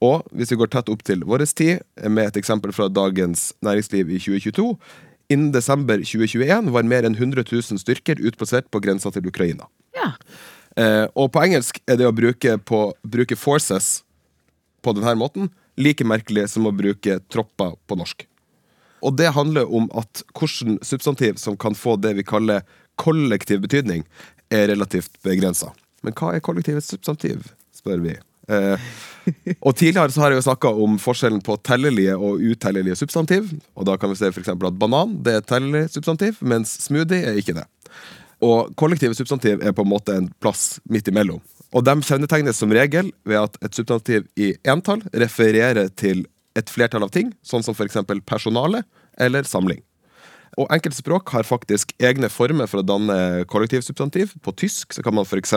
Og hvis vi går tett opp til vår tid, med et eksempel fra Dagens Næringsliv i 2022 Innen desember 2021 var mer enn 100 000 styrker utplassert på grensa til Ukraina. Ja. Eh, og på engelsk er det å bruke, på, bruke 'forces' på denne måten like merkelig som å bruke 'tropper' på norsk. Og det handler om at hvordan substantiv som kan få det vi kaller kollektiv betydning, er relativt begrensa. Men hva er kollektivets substantiv, spør vi. Eh, og tidligere så har jeg jo snakka om forskjellen på tellelige og utellelige substantiv. Og da kan vi se for at banan det er et tellelig substantiv, mens smoothie er ikke det. Og kollektive substantiv er på en måte en plass midt imellom. Og de kjennetegnes som regel ved at et substantiv i entall refererer til et flertall av ting, sånn som f.eks. personale eller samling. Og enkelte språk har faktisk egne former for å danne kollektivsubstantiv. På tysk så kan man f.eks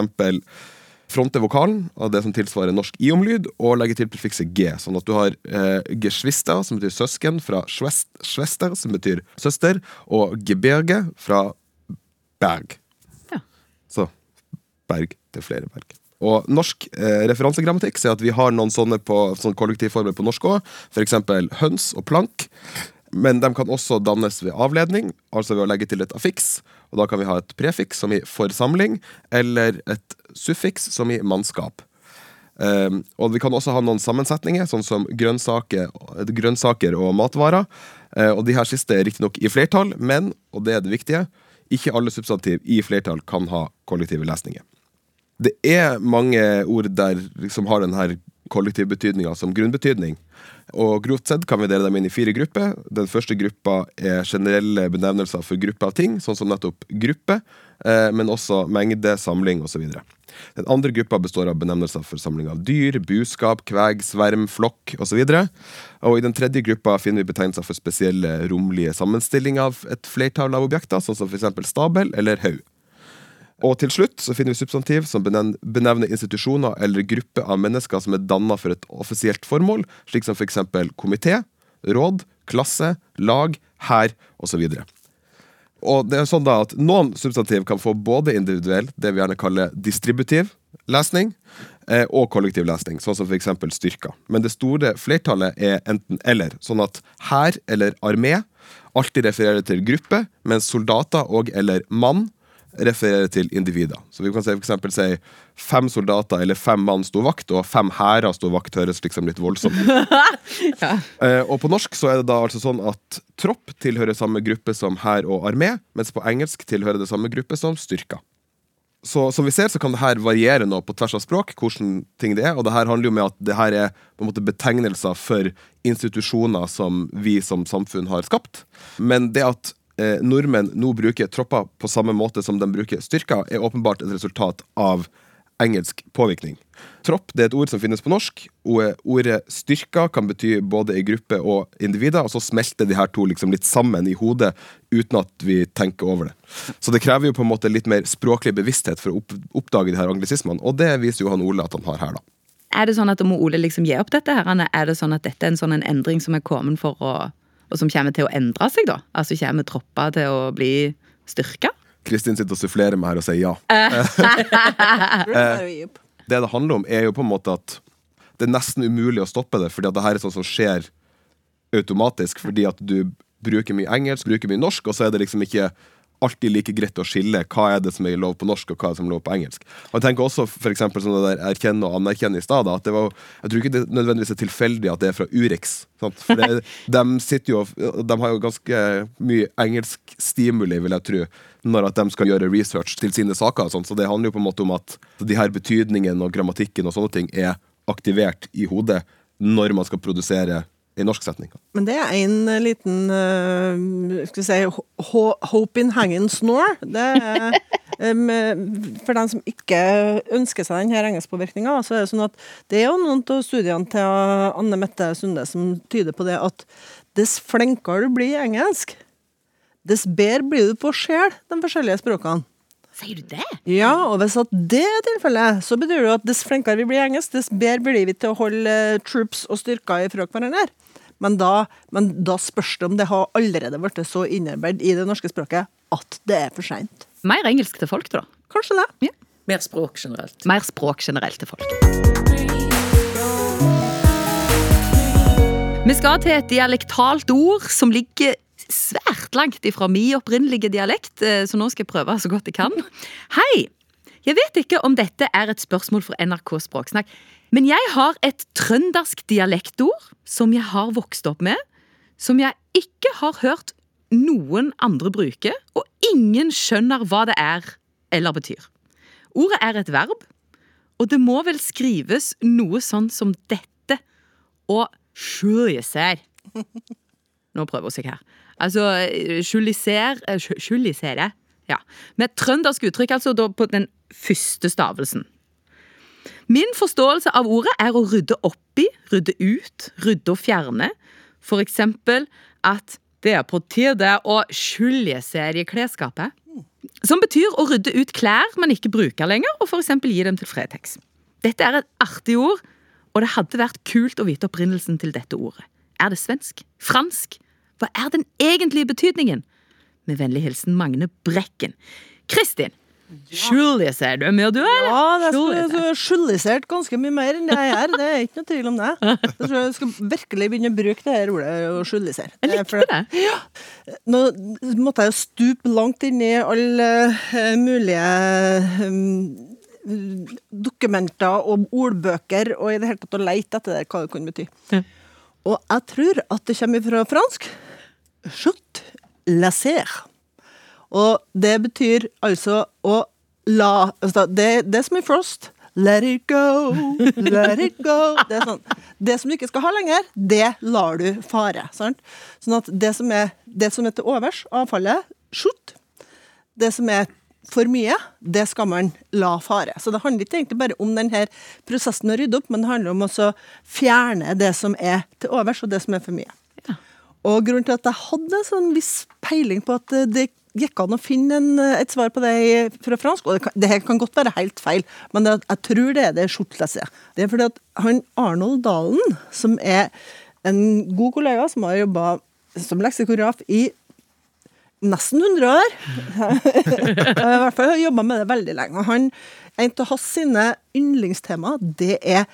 fronte vokalen av det som tilsvarer norsk i-omlyd, og legge til prefikset g. Sånn at du har eh, geschwister, som betyr søsken, fra schwester, som betyr søster, og geberge fra berg. Ja. Så berg til flere berg. Og norsk eh, referansegrammatikk sier at vi har noen sånne, på, sånn kollektivformer på norsk òg. F.eks. høns og plank. Men de kan også dannes ved avledning, altså ved å legge til et affiks. Og da kan vi ha et prefiks som i forsamling, eller et suffiks som i mannskap. Um, og vi kan også ha noen sammensetninger, sånn som grønnsaker, grønnsaker og matvarer. Uh, og de her siste er riktignok i flertall, men, og det er det viktige, ikke alle substantiv i flertall kan ha kollektive lesninger. Det er mange ord der som har denne kollektivbetydninga som grunnbetydning. Og Grovt sett kan vi dele dem inn i fire grupper. Den første gruppa er generelle benevnelser for grupper av ting, sånn som nettopp gruppe, eh, men også mengde, samling osv. Den andre gruppa består av benevnelser for samling av dyr, buskap, kveg, sverm, flokk osv. Og, og i den tredje gruppa finner vi betegnelser for spesielle romlige sammenstillinger av et flertall av objekter, sånn som f.eks. stabel eller haug. Og til slutt så finner vi substantiv som benevner institusjoner eller grupper av mennesker som er danna for et offisielt formål, slik som f.eks. komité, råd, klasse, lag, hær osv. Og det er sånn da at Noen substantiv kan få både individuell, det vi gjerne kaller distributiv lesning, eh, og kollektiv lesning, sånn som f.eks. styrker. Men det store flertallet er enten-eller. Sånn at hær eller armé alltid refererer til gruppe, mens soldater og eller mann refererer til individer. Så vi kan for eksempel si fem soldater eller fem mann sto vakt, og fem hærer sto vakt, høres liksom litt voldsomt ja. eh, Og på norsk så er det da altså sånn at tropp tilhører samme gruppe som hær og armé, mens på engelsk tilhører det samme gruppe som styrker. Så som vi ser, så kan det her variere nå på tvers av språk, hvordan ting det er. Og det her handler jo med at det her er på en måte betegnelser for institusjoner som vi som samfunn har skapt. Men det at eh, nordmenn nå bruker tropper på samme måte som de bruker styrker, er åpenbart et resultat av engelsk påvirkning. Tropp det er et ord som finnes på norsk. Ordet styrker kan bety både i gruppe og individer, og så smelter de her to liksom litt sammen i hodet uten at vi tenker over det. Så det krever jo på en måte litt mer språklig bevissthet for å oppdage de her anglisismene, og det viser jo han Ole at han har her, da. Er det sånn at må Ole liksom gi opp dette? her? Er det sånn at dette er en sånn en endring som er kommet for å og som kommer til å endre seg, da? Altså kommer tropper til å bli styrka? Kristin sitter og sufflerer meg her og sier ja. det det handler om, er jo på en måte at det er nesten umulig å stoppe det, fordi at det her er sånn som skjer automatisk, fordi at du bruker mye engelsk, bruker mye norsk, og så er det liksom ikke alltid like greit å skille hva er det som er lov på norsk, og hva er det som er lov på engelsk. Og jeg tenker også for eksempel, sånn det der erkjenne og anerkjenne i stad. at det var, Jeg tror ikke det nødvendigvis er tilfeldig at det er fra Urix. Sant? For det, de, sitter jo, de har jo ganske mye engelsk stimuli, vil jeg tro, når at de skal gjøre research til sine saker. og sånt. Så det handler jo på en måte om at de her betydningene og grammatikken og sånne ting er aktivert i hodet når man skal produsere en norsk setning. Men det er en eh, liten uh, skal vi si, ho- hope in hanging snore. Det er, um, for dem som ikke ønsker seg denne engelskpåvirkninga, så er det sånn at det er jo noen av studiene til Anne Mette Sunde som tyder på det at dess flinkere du blir i engelsk, dess bedre blir du på sjel de forskjellige språkene. Sier du det? Ja, og hvis at det er tilfellet, så betyr det jo at dess flinkere vi blir i engelsk, dess bedre blir vi til å holde troops og styrker ifra hverandre. Men da, men da spørs det om det har allerede blitt så innarbeidet i det norske språket at det er for seint. Mer engelsk til folk, da. Kanskje det. Mer språk generelt. Mer språk generelt til folk. Vi skal til et dialektalt ord som ligger svært langt ifra min opprinnelige dialekt, eh, så nå skal jeg prøve så godt jeg kan. Hei! Jeg vet ikke om dette er et spørsmål for NRK Språksnakk, men jeg har et trøndersk dialektord som jeg har vokst opp med, som jeg ikke har hørt noen andre bruke, og ingen skjønner hva det er eller betyr. Ordet er et verb, og det må vel skrives noe sånn som dette. Og skjuliser. Nå prøver vi oss her. Altså skjuliser eh, skju- Ja. Med trøndersk uttrykk, altså på den første stavelsen. Min forståelse av ordet er å rydde opp i, rydde ut, rydde og fjerne. For eksempel at det er på tide å skjulisere i klesskapet. Som betyr å rydde ut klær man ikke bruker lenger, og eksempel gi dem til Fretex. Dette er et artig ord, og det hadde vært kult å vite opprinnelsen til dette ordet. Er det svensk? Fransk? Hva er den egentlige betydningen? Med vennlig hilsen Magne Brekken. Kristin, skjuliser du mer du, eller? Ja, Skjuliser. skjulisert ganske mye mer enn det jeg gjør. Det er ikke noe tvil om det. Jeg tror jeg skal virkelig begynne å bruke det her ordet å skjulisere. Jeg er likte det. Nå måtte jeg jo stupe langt inn i alle eh, mulige um, dokumenter og ordbøker, og i det hele tatt å leite etter det, hva det kunne bety. Ja. Og jeg tror at det kommer fra fransk chut laser. Og det betyr altså å la altså det, det er som i Frost. Let it go, let it go. Det, er sånn, det som du ikke skal ha lenger, det lar du fare. Sant? Sånn at det som er, det som er til overs, avfallet, skjutt. Det som er for mye, det skal man la fare. Så det handler ikke egentlig bare om denne prosessen å rydde opp, men det handler om å fjerne det som er til overs, og det som er for mye. Og grunnen til at jeg hadde en sånn viss peiling på at det gikk an å finne en, eh, et svar på det fra fransk, og det, kan, her kan godt være helt feil, men det, jeg tror det er det skjortlesse. Det er fordi at han Arnold Dalen, som er en god kollega som har jobba som leksikograf i nesten 100 år. I hvert fall har jobba med det veldig lenge. Og han, en av hans sine yndlingstema, det er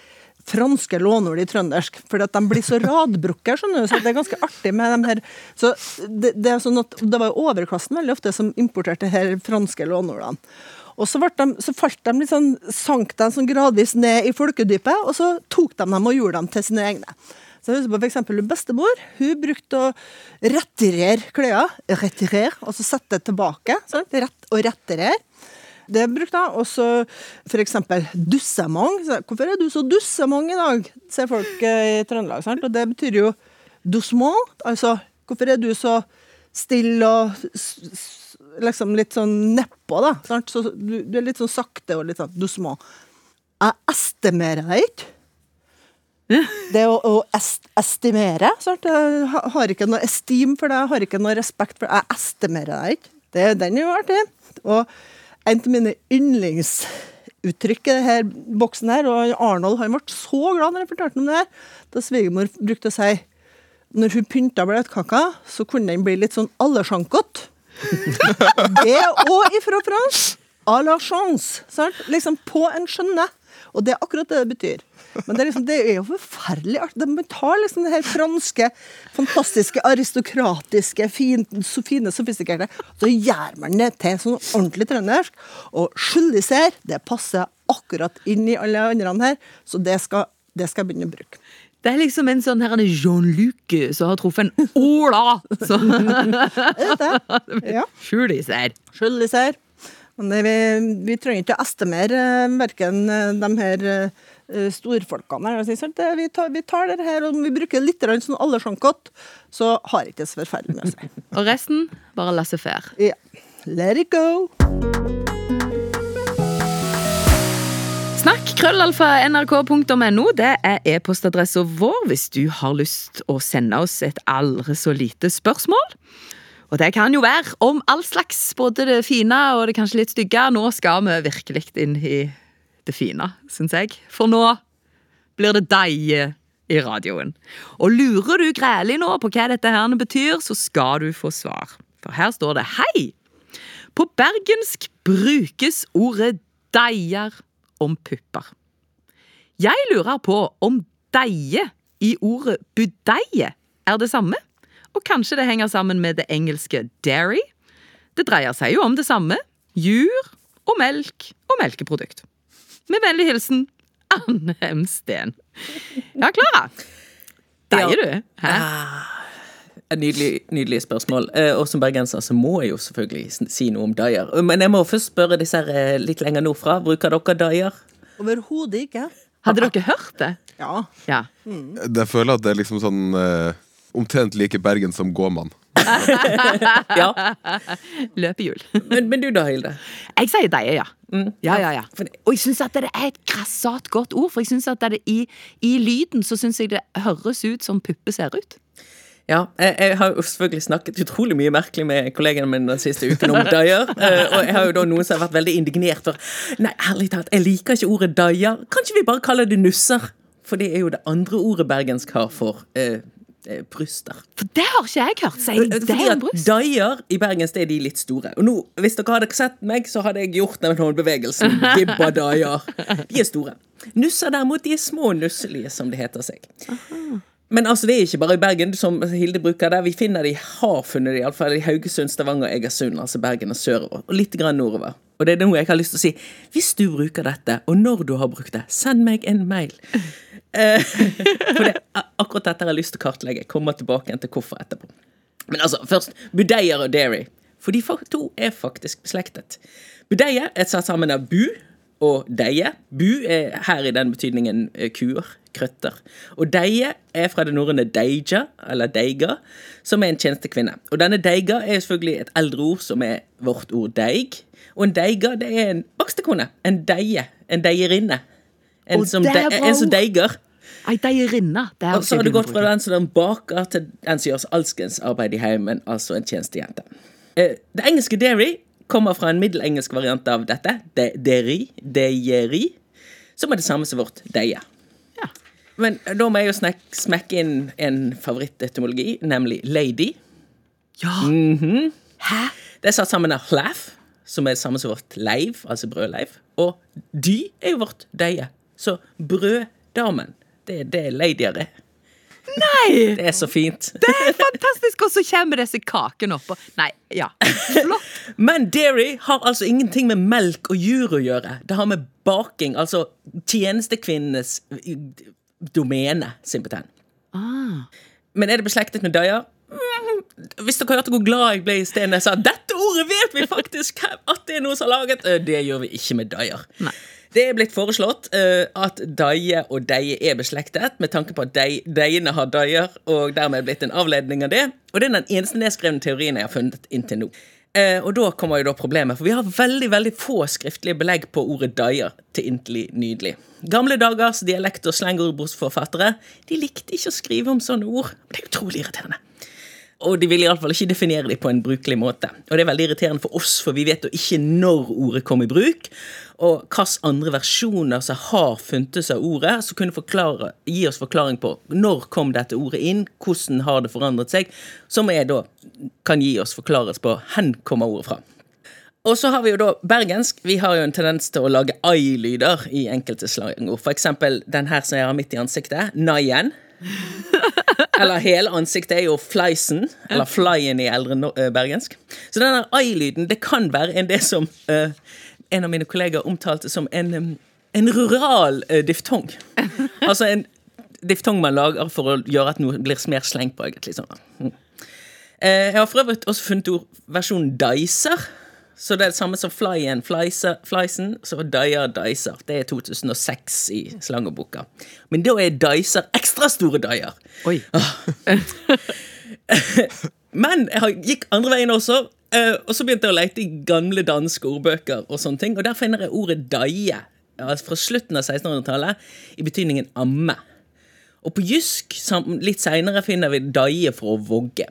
franske lånord i trøndersk. For de blir så radbrukke, skjønner du. Så det er ganske artig med dem her. Så det, det sånn at det var jo overklassen veldig ofte som importerte her franske lånordene. Og så, de, så falt de litt sånn, sank de sånn gradvis ned i folkedypet, og så tok de dem og gjorde dem til sine egne. Så jeg husker på for eksempel bestemor. Hun brukte å retirere klær. Retirere, altså sette tilbake. Sant? Rett og retirere. Det brukte jeg. Og så eksempel dussemang. Hvorfor er du så dussemang i dag? Sier folk eh, i Trøndelag. Sant? Og det betyr jo doucement. Altså hvorfor er du så stille og liksom litt sånn nedpå, da? Sant? Så du, du er litt sånn sakte og litt sånn doucement. Jeg estimerer deg ikke. Det å, å est, estimere sant? Jeg har ikke noe estim for deg, jeg har ikke noe respekt for deg. Jeg estimerer deg ikke. Det, den er jo artig. Og en av mine yndlingsuttrykk i denne boksen her, og Arnold han ble så glad når jeg fortalte om det her, da svigermor brukte å si når hun pynta bløtkaka, så kunne den bli litt sånn allersjankete. det òg ifra fransk. À la chance. Sant? Liksom på en skjønne. Og det er akkurat det det betyr. Men det er, liksom, det er jo forferdelig artig. De tar liksom det her franske, fantastiske, aristokratiske, fin, så fine, sofistikerte, så gjør man det til sånn ordentlig trøndersk. Og skyldiser, det passer akkurat inn i alle andre her, så det skal, det skal jeg begynne å bruke. Det er liksom en sånn her Jean-Luc som har truffet en Ola! Så Skyldiser. Men det, vi, vi trenger ikke å estimere eh, verken eh, de her eh, eh, storfolkene her og sier det, vi, tar, vi tar det her, og vi bruker litt sånn alle sjankott, så har ikke det så forferdelig med seg. Og resten bare laissez faire. Ja. Let it go. Snakk krøllalfa nrk.no. Det er e-postadressa vår hvis du har lyst å sende oss et aldri så lite spørsmål. Og det kan jo være om all slags, både det fine og det kanskje litt stygge. Nå skal vi virkelig inn i det fine, syns jeg. For nå blir det deig i radioen. Og lurer du grælig nå på hva dette her betyr, så skal du få svar. For her står det hei. På bergensk brukes ordet deier om pupper. Jeg lurer på om deie i ordet budeie er det samme? Og kanskje det henger sammen med det engelske dairy? Det dreier seg jo om det samme. Jur og melk og melkeprodukt. Med vennlig hilsen Anne M. Steen. Ja, Klara. Deier du? Hæ? Et Nydelig, nydelig spørsmål. Eh, og som bergenser så må jeg jo selvfølgelig si noe om deier. Men jeg må først spørre disse her eh, litt lenger nordfra. Bruker dere deier? Overhodet ikke. Hadde dere hørt det? Ja. Ja. Jeg føler at det er liksom sånn eh, omtrent like Bergen som gåmann. Ja. Løpehjul. Men, men du da, Hilde? Jeg sier deie, ja. Ja, ja, ja. Og jeg syns at det er et grassat godt ord, for jeg synes at det i, i lyden så syns jeg det høres ut som puppe ser ut. Ja, jeg, jeg har jo selvfølgelig snakket utrolig mye merkelig med kollegene mine den siste uken om daier. eh, og jeg har jo da noen som har vært veldig indignert for Nei, ærlig talt, jeg liker ikke ordet daier. Kan ikke vi bare kalle det nusser? For det er jo det andre ordet bergensk har for eh, bryster. For det har ikke jeg hørt. Sier de det om bryst? Daier i Bergen det er de litt store. Og nå, Hvis dere hadde sett meg, så hadde jeg gjort den håndbevegelsen. Gibba daier. De er store. Nusser derimot, de er små og nusselige, som det heter seg. Men altså, det er ikke bare i Bergen, som Hilde bruker det. Vi finner de, har funnet de, iallfall i Haugesund, Stavanger, Egersund, altså Bergen og sørover. Og litt grann nordover. Og det er noe jeg har lyst til å si. Hvis du bruker dette, og når du har brukt det, send meg en mail. For det, akkurat dette har jeg lyst til å kartlegge. Jeg kommer tilbake til hvorfor etterpå. Men altså, først budeier og dairy. For de to er faktisk beslektet. Budeie er satt sammen av bu og deie. Bu er her i den betydningen eh, kuer, krøtter. Og deie er fra det norrøne deija, eller deiga, som er en tjenestekvinne. Og denne deiga er selvfølgelig et eldre ord som er vårt ord deig. Og en deiga, det er en bakstekone. En deie. En deierinne. En, Og som, de, var en som deiger. Ei deierinne. Er Og så har du gått fra den som den baker, til den som gjør alskens arbeid i heimen, altså en tjenestejente. Eh, Det engelske dairy kommer fra en middelengelsk variant av dette, de, dairy, deieri, som er det samme som vårt deie. Ja. Men da må jeg jo smekke inn en favorittetymologi, nemlig lady. Ja. Hæ? Det er satt sammen av hlaff, som er det samme som vårt leiv, altså brødleiv, og dy er jo vårt deie. Så brøddamen, det er det ladyer er. Nei! Det er så fint. Det er fantastisk! Og så kommer disse kakene oppå. Nei, ja. Flott. Men dairy har altså ingenting med melk og jur å gjøre. Det har med baking, altså tjenestekvinnenes domene, simpelthen. Ah. Men er det beslektet med daier? Mm, Hvis dere hørte hvor glad jeg ble i sted da jeg sa dette ordet vet vi faktisk at det er noe som har laget, Eh, det gjør vi ikke med daier. Nei. Det er blitt foreslått uh, at daie og deie er beslektet, med tanke på at dei- deiene har daier, og dermed blitt en avledning av det. Og det er den eneste nedskrevne teorien jeg har funnet inntil nå. Uh, og da kommer jo da problemet, for vi har veldig veldig få skriftlige belegg på ordet daier til inderlig nydelig. Gamle dagers dialekt- og slengordbordsforfattere de likte ikke å skrive om sånne ord. Det er utrolig irriterende. Og de vil iallfall ikke definere dem på en brukelig måte. Og det er veldig irriterende for oss, for vi vet jo ikke når ordet kom i bruk, og hvilke andre versjoner som har funtes av ordet, som kunne forklare, gi oss forklaring på når kom dette ordet inn, hvordan har det forandret seg, som er da kan gi oss forklares på hvor kommer ordet fra. Og så har vi jo da bergensk. Vi har jo en tendens til å lage ai-lyder i enkelte slangord. For eksempel den her som jeg har midt i ansiktet. Naien. Eller hele ansiktet er jo fleisen, eller flyen i eldre eh, bergensk. Så denne ai-lyden, det kan være en det som uh, en av mine kolleger omtalte som en, en rural uh, diftong. Altså en diftong man lager for å gjøre at noe blir mer slengt på, egentlig. Sånn. Mm. Eh, jeg har for øvrig også funnet ord versjonen dicer. Så det er det samme som flyen, flysen, så dyer, dicer. Det er 2006 i slangeboka. Men da er dicer ekstra store dyer. Oi. Men jeg gikk andre veien også, eh, og så begynte jeg å lete i gamle danske ordbøker, og sånne ting, og der finner jeg ordet daie, altså fra slutten av 1600-tallet, i betydningen amme. Og på jysk, litt seinere, finner vi daie for å vogge.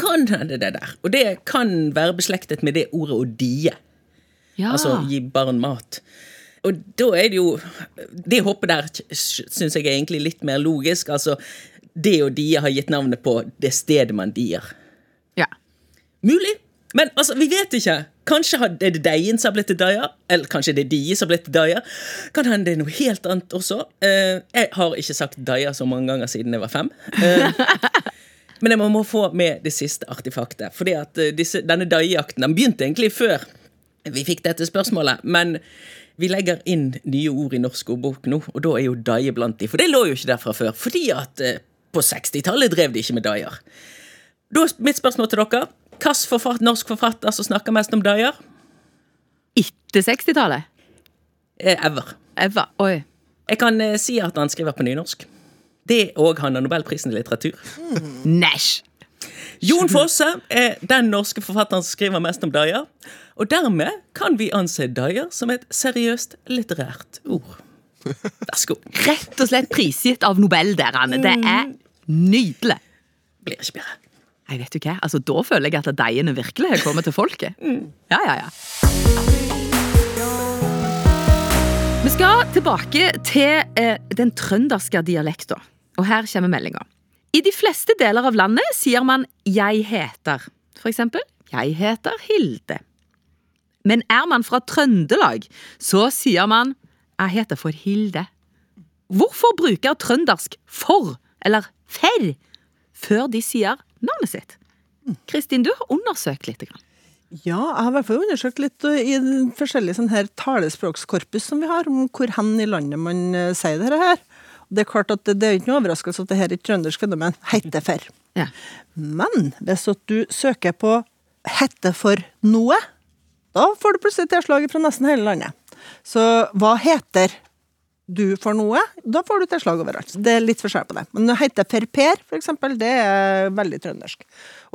Kan hende det der. Og det kan være beslektet med det ordet å die. Ja. Altså gi barn mat. Og da er det jo Det hoppet der syns jeg er egentlig litt mer logisk. Altså, det å die har gitt navnet på det stedet man dier. ja. Mulig. Men altså, vi vet ikke. Kanskje er det deien som har blitt til daia, eller kanskje det er die som har blitt til daia. Kan hende det er noe helt annet også. Eh, jeg har ikke sagt daia så mange ganger siden jeg var fem. Men jeg må, må få med det siste artefaktet. Fordi at eh, disse, denne daijakten den begynte egentlig før vi fikk dette spørsmålet. Men vi legger inn nye ord i norsk ordbok nå, og da er jo daie blant de. For det lå jo ikke der fra før. Fordi at eh, på 60-tallet drev de ikke med daier. Da mitt spørsmål til dere. Hvilken forfatt, norsk forfatter som snakker mest om daier? Etter 60-tallet? Eh, Ever. Eva. Oi. Jeg kan eh, si at han skriver på nynorsk. Det òg han har Nobelprisen i litteratur. Næsj! Jon Fosse er den norske forfatteren som skriver mest om Dyer. Og dermed kan vi anse Dyer som et seriøst litterært ord. Vær så god. Rett og slett prisgitt av Nobel der, Anne. Det er nydelig. Blir ikke bedre. Jeg vet jo hva? Altså, Da føler jeg at deiene virkelig har kommet til folket. Ja, ja, ja. Vi skal tilbake til eh, den trønderske dialekta. Og her kommer meldinga. I de fleste deler av landet sier man 'jeg heter'. For eksempel 'jeg heter Hilde'. Men er man fra Trøndelag, så sier man 'jeg heter for Hilde'. Hvorfor bruker trøndersk 'for' eller 'fer' før de sier navnet sitt? Kristin, du har undersøkt litt. grann. Ja, jeg har i hvert fall undersøkt litt uh, i forskjellige sånn her talespråkskorpus som vi har, om hvor hen i landet man uh, sier dette her. Det er klart at det, det er ikke noe overraskelse at det her er et trøndersk fenomen. Hette for. Ja. Men hvis at du søker på hette for noe, da får du plutselig tilslag fra nesten hele landet. Så hva heter du for noe? Da får du tilslag overalt. Det er litt forskjell på det. Men det heter per Per, for eksempel, det er veldig trøndersk.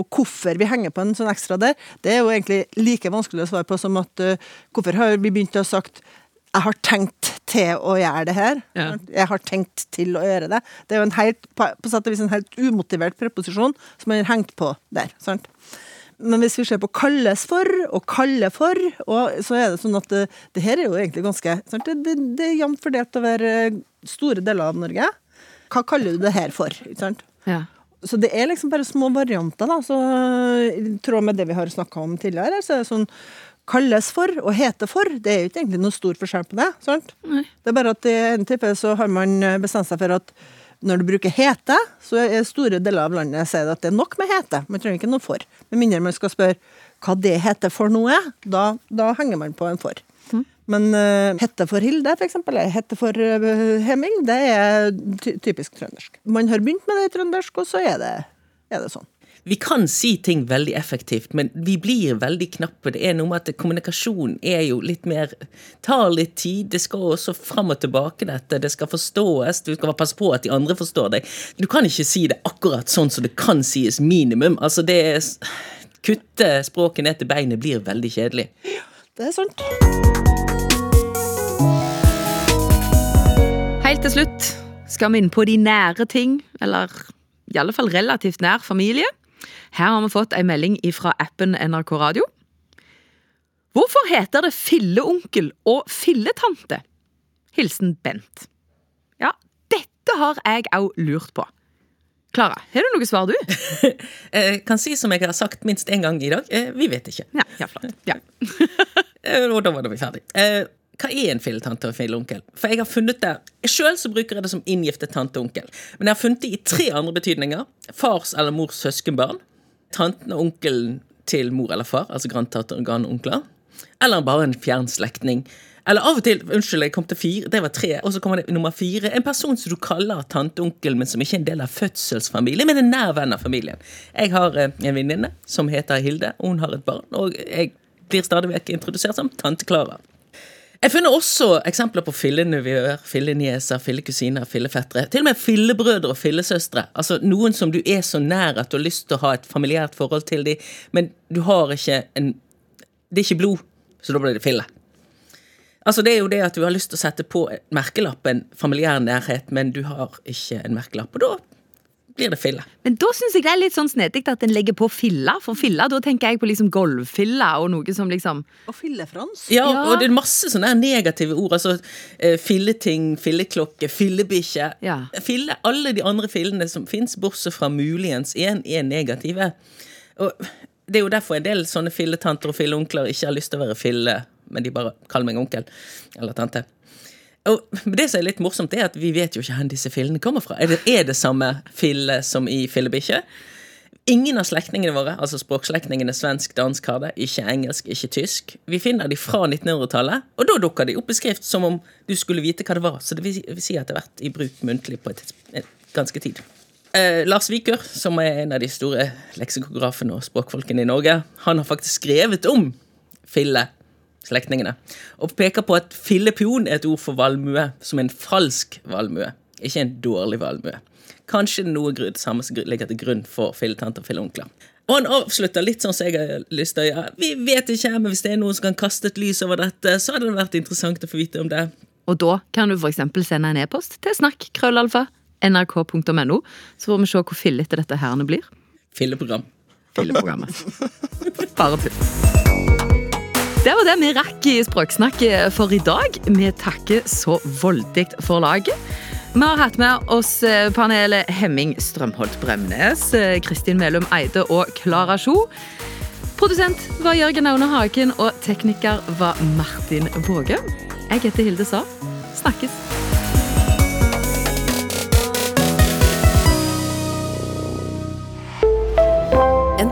Og hvorfor vi henger på en sånn ekstra der, det er jo egentlig like vanskelig å svare på som at uh, hvorfor har vi begynt å ha sagt jeg har tenkt til å gjøre det her. Ja. Jeg har tenkt til å gjøre det. Det er jo en helt, på, sett og vis en helt umotivert preposisjon som man har hengt på der. sant? Men hvis vi ser på kalles for og kalle for, og så er det sånn at det, det her er jo egentlig ganske sant? Det, det, det er jevnt fordelt over eh, store deler av Norge. Hva kaller du det her for? Ikke sant? Ja. Så det er liksom bare små varianter, da. Så I tråd med det vi har snakka om tidligere, så er det sånn kalles for og hete for. Det er jo ikke egentlig noe stor forskjell på det. sant? Det er bare at i en type så har man bestemt seg for at når du bruker hete, så er store deler av landet sier at det er nok med hete. Man trenger ikke noe for. Med mindre man skal spørre hva det heter for noe, da, da henger man på en for. Men uh, hette for Hilde, eksempel, eller hette for uh, Hemming, det er ty typisk trøndersk. Man har begynt med det i trøndersk, og så er det, er det sånn. Vi kan si ting veldig effektivt, men vi blir veldig knappe. Det er noe med at kommunikasjon er jo litt mer Tar litt tid. Det skal også fram og tilbake, dette. Det skal forstås. Du skal passe på at de andre forstår deg. Du kan ikke si det akkurat sånn som det kan sies minimum. Altså, det er Kutte språket ned til beinet blir veldig kjedelig. Ja, Det er sant. Helt til slutt skal vi inn på de nære ting, eller i alle fall relativt nær familie. Her har vi fått ei melding fra appen NRK Radio. Hvorfor heter det filleonkel og filletante? Hilsen Bent. Ja, dette har jeg òg lurt på. Klara, har du noe svar, du? Jeg kan si som jeg har sagt minst én gang i dag. eh, Vi vet ikke. Ja, ja flott. Ja. Eh, Og da var vi ferdig. Hva er en filletante og en filleonkel? For jeg har funnet det Sjøl bruker jeg det som inngiftet tante og onkel. Men jeg har funnet det i tre andre betydninger. Fars eller mors søskenbarn. Tanten og onkelen til mor eller far, altså grandtante og grandonkler. Eller bare en fjern slektning. Eller av og til Unnskyld, jeg kom til fire. Det var tre. Og så kommer det nummer fire. En person som du kaller tanteonkel, men som ikke er en del av fødselsfamilien, men en nær venn av familien. Jeg har eh, en venninne som heter Hilde, og hun har et barn. Og jeg blir stadig vekk introdusert som Tante Klara. Jeg finner også eksempler på fillenevøer, fillenieser, fillekusiner, fillefettere. Til og med fillebrødre og fillesøstre. Altså Noen som du er så nær at du har lyst til å ha et familiært forhold til dem, men du har ikke en Det er ikke blod, så da blir det fille. Altså Det er jo det at du har lyst til å sette på merkelappen familiær nærhet, men du har ikke en merkelapp. Og da blir det filla. Men da syns jeg det er litt sånn snedig at en legger på filla. For filla, da tenker jeg på liksom golffilla og noe som liksom Og fillefrans. Ja, Ja. og det er masse sånne negative ord. Altså eh, filleting, filleklokke, fillebikkje. Ja. Fille, alle de andre fillene som fins, bortsett fra muligens én, er negative. Og det er jo derfor en del sånne filletanter og filleonkler ikke har lyst til å være fille, men de bare kaller meg onkel eller tante. Og det som er litt morsomt, er at vi vet jo ikke hvor disse fillene kommer fra. Er det, er det samme fille som i fillebikkje? Ingen av slektningene våre, altså språkslektningene svensk, dansk har det, ikke engelsk, ikke tysk. Vi finner de fra 1900-tallet, og da dukker de opp i skrift som om du skulle vite hva det var. Så det vil, si at det har vært i bruk muntlig på et, et ganske tid. Eh, Lars Viker, som er en av de store leksikografene og språkfolkene i Norge, han har faktisk skrevet om filleslektningene, og peker på at fillepion er et ord for valmue, som en falsk valmue, ikke en dårlig valmue. Kanskje det noe grunn, samme som ligger til grunn for filletanter og filleonkler. Og han avslutter litt sånn som jeg har lyst til å gjøre. Vi vet ikke, men hvis det er noen som kan kaste et lys over dette, så hadde det vært interessant å få vite om det. Og da kan du f.eks. sende en e-post til snakk, krøllalfa, nrk.no, så får vi se hvor fillete dette herne blir. Filleprogram. Filleprogrammet. Bare putt. Det var det vi rakk i Språksnakk for i dag. Vi takker så voldig for laget. Vi har hatt med oss eh, panelet Hemming Strømholt Bremnes, eh, Kristin Melum Eide og Klara Sjo. Produsent var Jørgen Aune Hagen, og tekniker var Martin Våge. Jeg heter Hilde Sa. Snakkes.